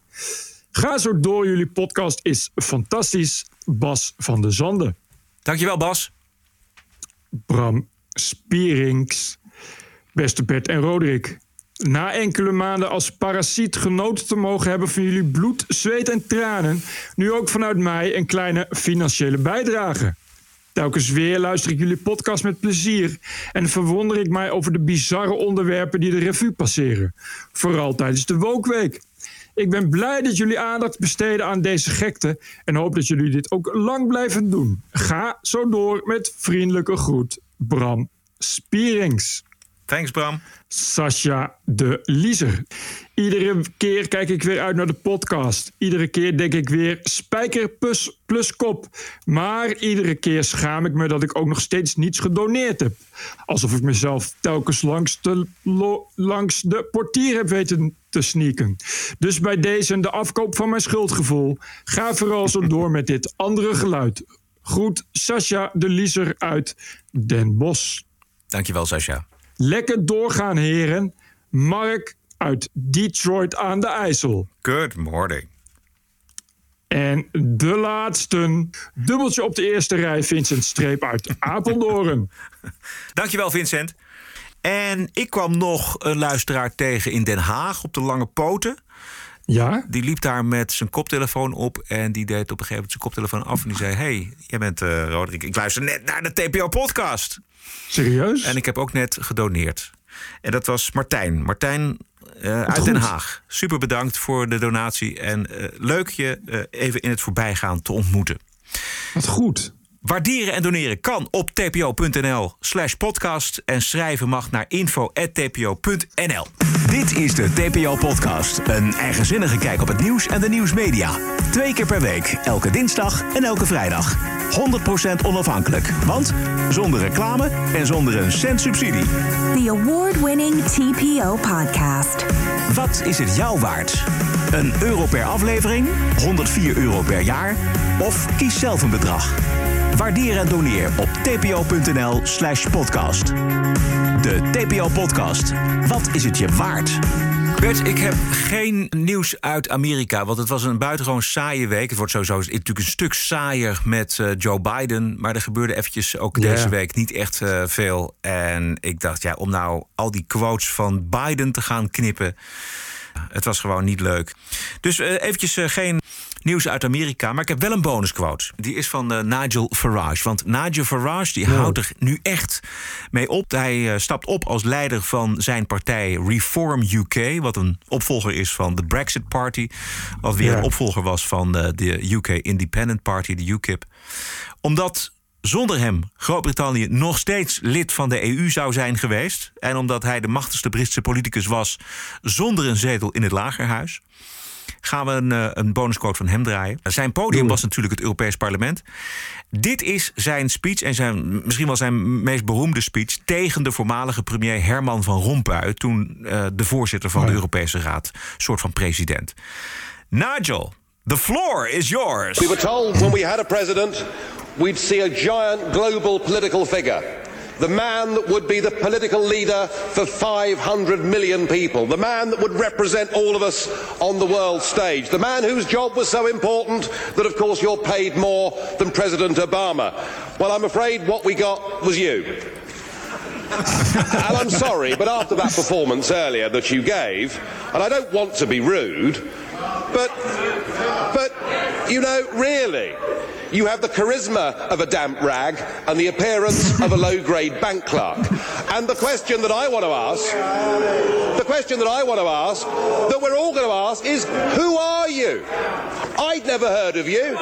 S2: Ga zo door, jullie podcast is fantastisch. Bas van de Zanden.
S1: Dankjewel, Bas.
S2: Bram Spierings. Beste Bert en Roderick. Na enkele maanden als parasiet genoten te mogen hebben van jullie bloed, zweet en tranen, nu ook vanuit mij een kleine financiële bijdrage. Telkens weer luister ik jullie podcast met plezier en verwonder ik mij over de bizarre onderwerpen die de revue passeren. Vooral tijdens de Wokweek. Ik ben blij dat jullie aandacht besteden aan deze gekte en hoop dat jullie dit ook lang blijven doen. Ga zo door met vriendelijke groet, Bram Spierings.
S1: Thanks, Bram.
S2: Sascha de Liezer. Iedere keer kijk ik weer uit naar de podcast. Iedere keer denk ik weer spijker plus, plus kop. Maar iedere keer schaam ik me dat ik ook nog steeds niets gedoneerd heb. Alsof ik mezelf telkens langs de, langs de portier heb weten te sneaken. Dus bij deze de afkoop van mijn schuldgevoel. Ga vooral zo door met dit andere geluid. Groet Sascha de Liezer uit Den Bosch.
S1: Dankjewel, Sascha.
S2: Lekker doorgaan, heren. Mark uit Detroit aan de IJssel.
S1: Good morning.
S2: En de laatste, dubbeltje op de eerste rij, Vincent Streep uit Apeldoorn.
S1: Dankjewel, Vincent. En ik kwam nog een luisteraar tegen in Den Haag op de Lange Poten.
S2: Ja?
S1: Die liep daar met zijn koptelefoon op en die deed op een gegeven moment zijn koptelefoon af en die zei: Hey, jij bent uh, Roderick, ik luister net naar de TPO-podcast.
S2: Serieus?
S1: En ik heb ook net gedoneerd. En dat was Martijn. Martijn uh, uit Den Haag. Super bedankt voor de donatie. En uh, leuk je uh, even in het voorbijgaan te ontmoeten.
S2: Wat goed.
S1: Waarderen en doneren kan op tpo.nl slash podcast. En schrijven mag naar info.tpo.nl.
S15: Dit is de TPO-podcast. Een eigenzinnige kijk op het nieuws en de nieuwsmedia. Twee keer per week, elke dinsdag en elke vrijdag. 100% onafhankelijk. Want zonder reclame en zonder een cent subsidie.
S16: The award-winning TPO-podcast.
S15: Wat is het jou waard? Een euro per aflevering? 104 euro per jaar? Of kies zelf een bedrag. Waardeer en doneer op tpo.nl slash podcast. De TPO-podcast. Wat is het je waard?
S1: Bert, ik heb geen nieuws uit Amerika, want het was een buitengewoon saaie week. Het wordt sowieso natuurlijk een stuk saaier met uh, Joe Biden. Maar er gebeurde eventjes ook yeah. deze week niet echt uh, veel. En ik dacht, ja, om nou al die quotes van Biden te gaan knippen... Het was gewoon niet leuk. Dus uh, eventjes geen nieuws uit Amerika. Maar ik heb wel een bonusquote. Die is van uh, Nigel Farage. Want Nigel Farage die houdt er nu echt mee op. Hij uh, stapt op als leider van zijn partij Reform UK. Wat een opvolger is van de Brexit Party. Wat weer ja. een opvolger was van de UK Independent Party, de UKIP. Omdat zonder hem Groot-Brittannië nog steeds lid van de EU zou zijn geweest. En omdat hij de machtigste Britse politicus was zonder een zetel in het lagerhuis gaan we een, een bonusquote van hem draaien. Zijn podium was natuurlijk het Europees Parlement. Dit is zijn speech en zijn, misschien wel zijn meest beroemde speech... tegen de voormalige premier Herman van Rompuy... toen uh, de voorzitter van de Europese Raad, soort van president. Nigel, the floor is yours.
S17: We were told when we had a president... we'd see a giant global political figure... the man that would be the political leader for 500 million people, the man that would represent all of us on the world stage, the man whose job was so important that, of course, you're paid more than President Obama. Well, I'm afraid what we got was you. and I'm sorry, but after that performance earlier that you gave, and I don't want to be rude, but, but, you know, really, You have the charisma of a damp rag and the appearance of a low-grade bank clerk. And the question that I want to ask, the question that I want to ask, that we're all going to ask is, who are you? I'd never heard of you.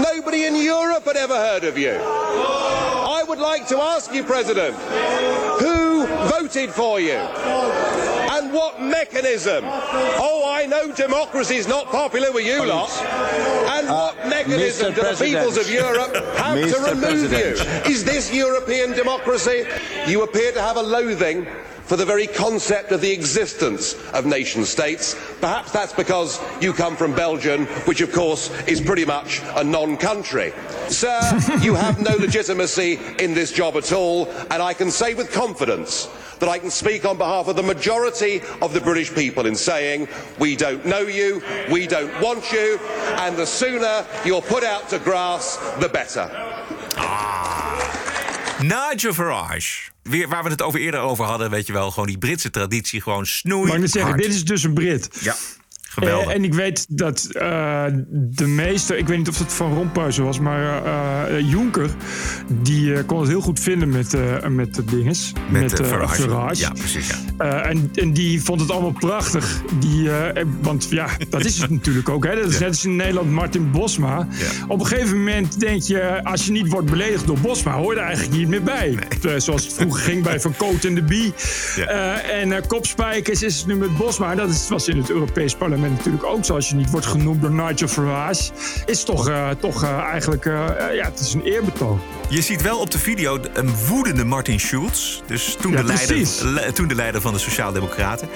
S17: Nobody in Europe had ever heard of you. I would like to ask you, President, who voted for you? And what mechanism? Oh, I know democracy is not popular with you lot. And what mechanism
S11: Mr.
S17: do the peoples of Europe have to remove
S11: President.
S17: you? Is this European democracy? You appear to have a loathing for the very concept of the existence of nation states. Perhaps that's because you come from Belgium, which of course is pretty much a non-country. Sir, you have no legitimacy in this job at all, and I can say with confidence that I can speak on behalf of the majority of the British people in saying, we don't know you, we don't want you, and the sooner you're put out to grass, the better. Ah.
S1: Nigel Farage. Weer, waar we het over eerder over hadden, weet je wel. Gewoon die Britse traditie, gewoon snoei.
S2: Maar ik moet zeggen, dit is dus een Brit.
S1: Ja, geweldig.
S2: Eh, en ik weet dat eh, de meeste, ik weet niet of het Van Rompuy was, maar eh, Juncker, die kon het heel goed vinden met, met de dinges.
S1: Met, eh, Farage. Ja, precies, ja.
S2: En, en die vond het allemaal prachtig. Die, want ja, dat is het natuurlijk ook. Hè. Dat is net als in Nederland Martin Bosma. Op een gegeven moment denk je, als je niet wordt beledigd door Bosma, hoor je er eigenlijk niet meer bij. Zoals het vroeger ging bij Van Coot en de Bie. En kopspijkers is het nu met Bosma. Dat is, was in het Europees Parlement natuurlijk ook zo. Als je niet wordt genoemd door Nigel Farage, is toch, eh, toch eh, eigenlijk, eh, ja, het is een eerbetoon.
S1: Je ziet wel op de video een woedende Martin Schulz. Dus toen,
S2: Ja,
S1: de, leider, le- toen de leider van de Sociaaldemocraten.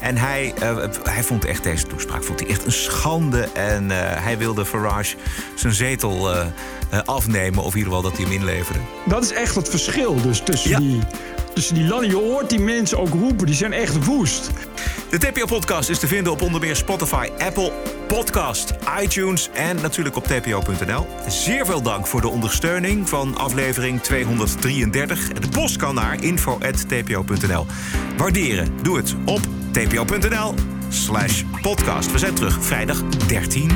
S1: En hij, hij vond echt deze toespraak vond hij echt een schande. En hij wilde Farage zijn zetel afnemen. Of in ieder geval dat hij hem inleverde.
S2: Dat is echt het verschil dus tussen, die, tussen die landen. Je hoort die mensen ook roepen, die zijn echt woest.
S1: De TPO-podcast is te vinden op onder meer Spotify, Apple Podcast, iTunes en natuurlijk op tpo.nl. Zeer veel dank voor de ondersteuning van aflevering 233. De post kan naar info.tpo.nl. Waarderen, doe het op tpo.nl slash podcast. We zijn terug vrijdag 13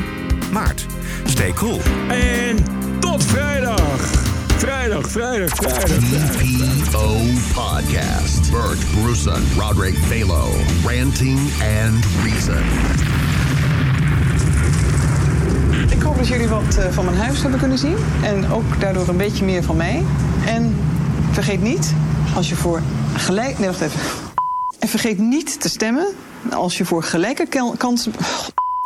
S1: maart. Stay cool.
S2: En tot vrijdag. Vrijdag, vrijdag, vrijdag.
S14: TPO Podcast. Bert Bruson, Roderick Balo, Ranting and Reason.
S18: Ik hoop dat jullie wat eh, van mijn huis hebben kunnen zien. En ook daardoor een beetje meer van mij. En vergeet niet, als je voor gelijk... Nee, wacht even. En vergeet niet te stemmen als je voor gelijke kansen...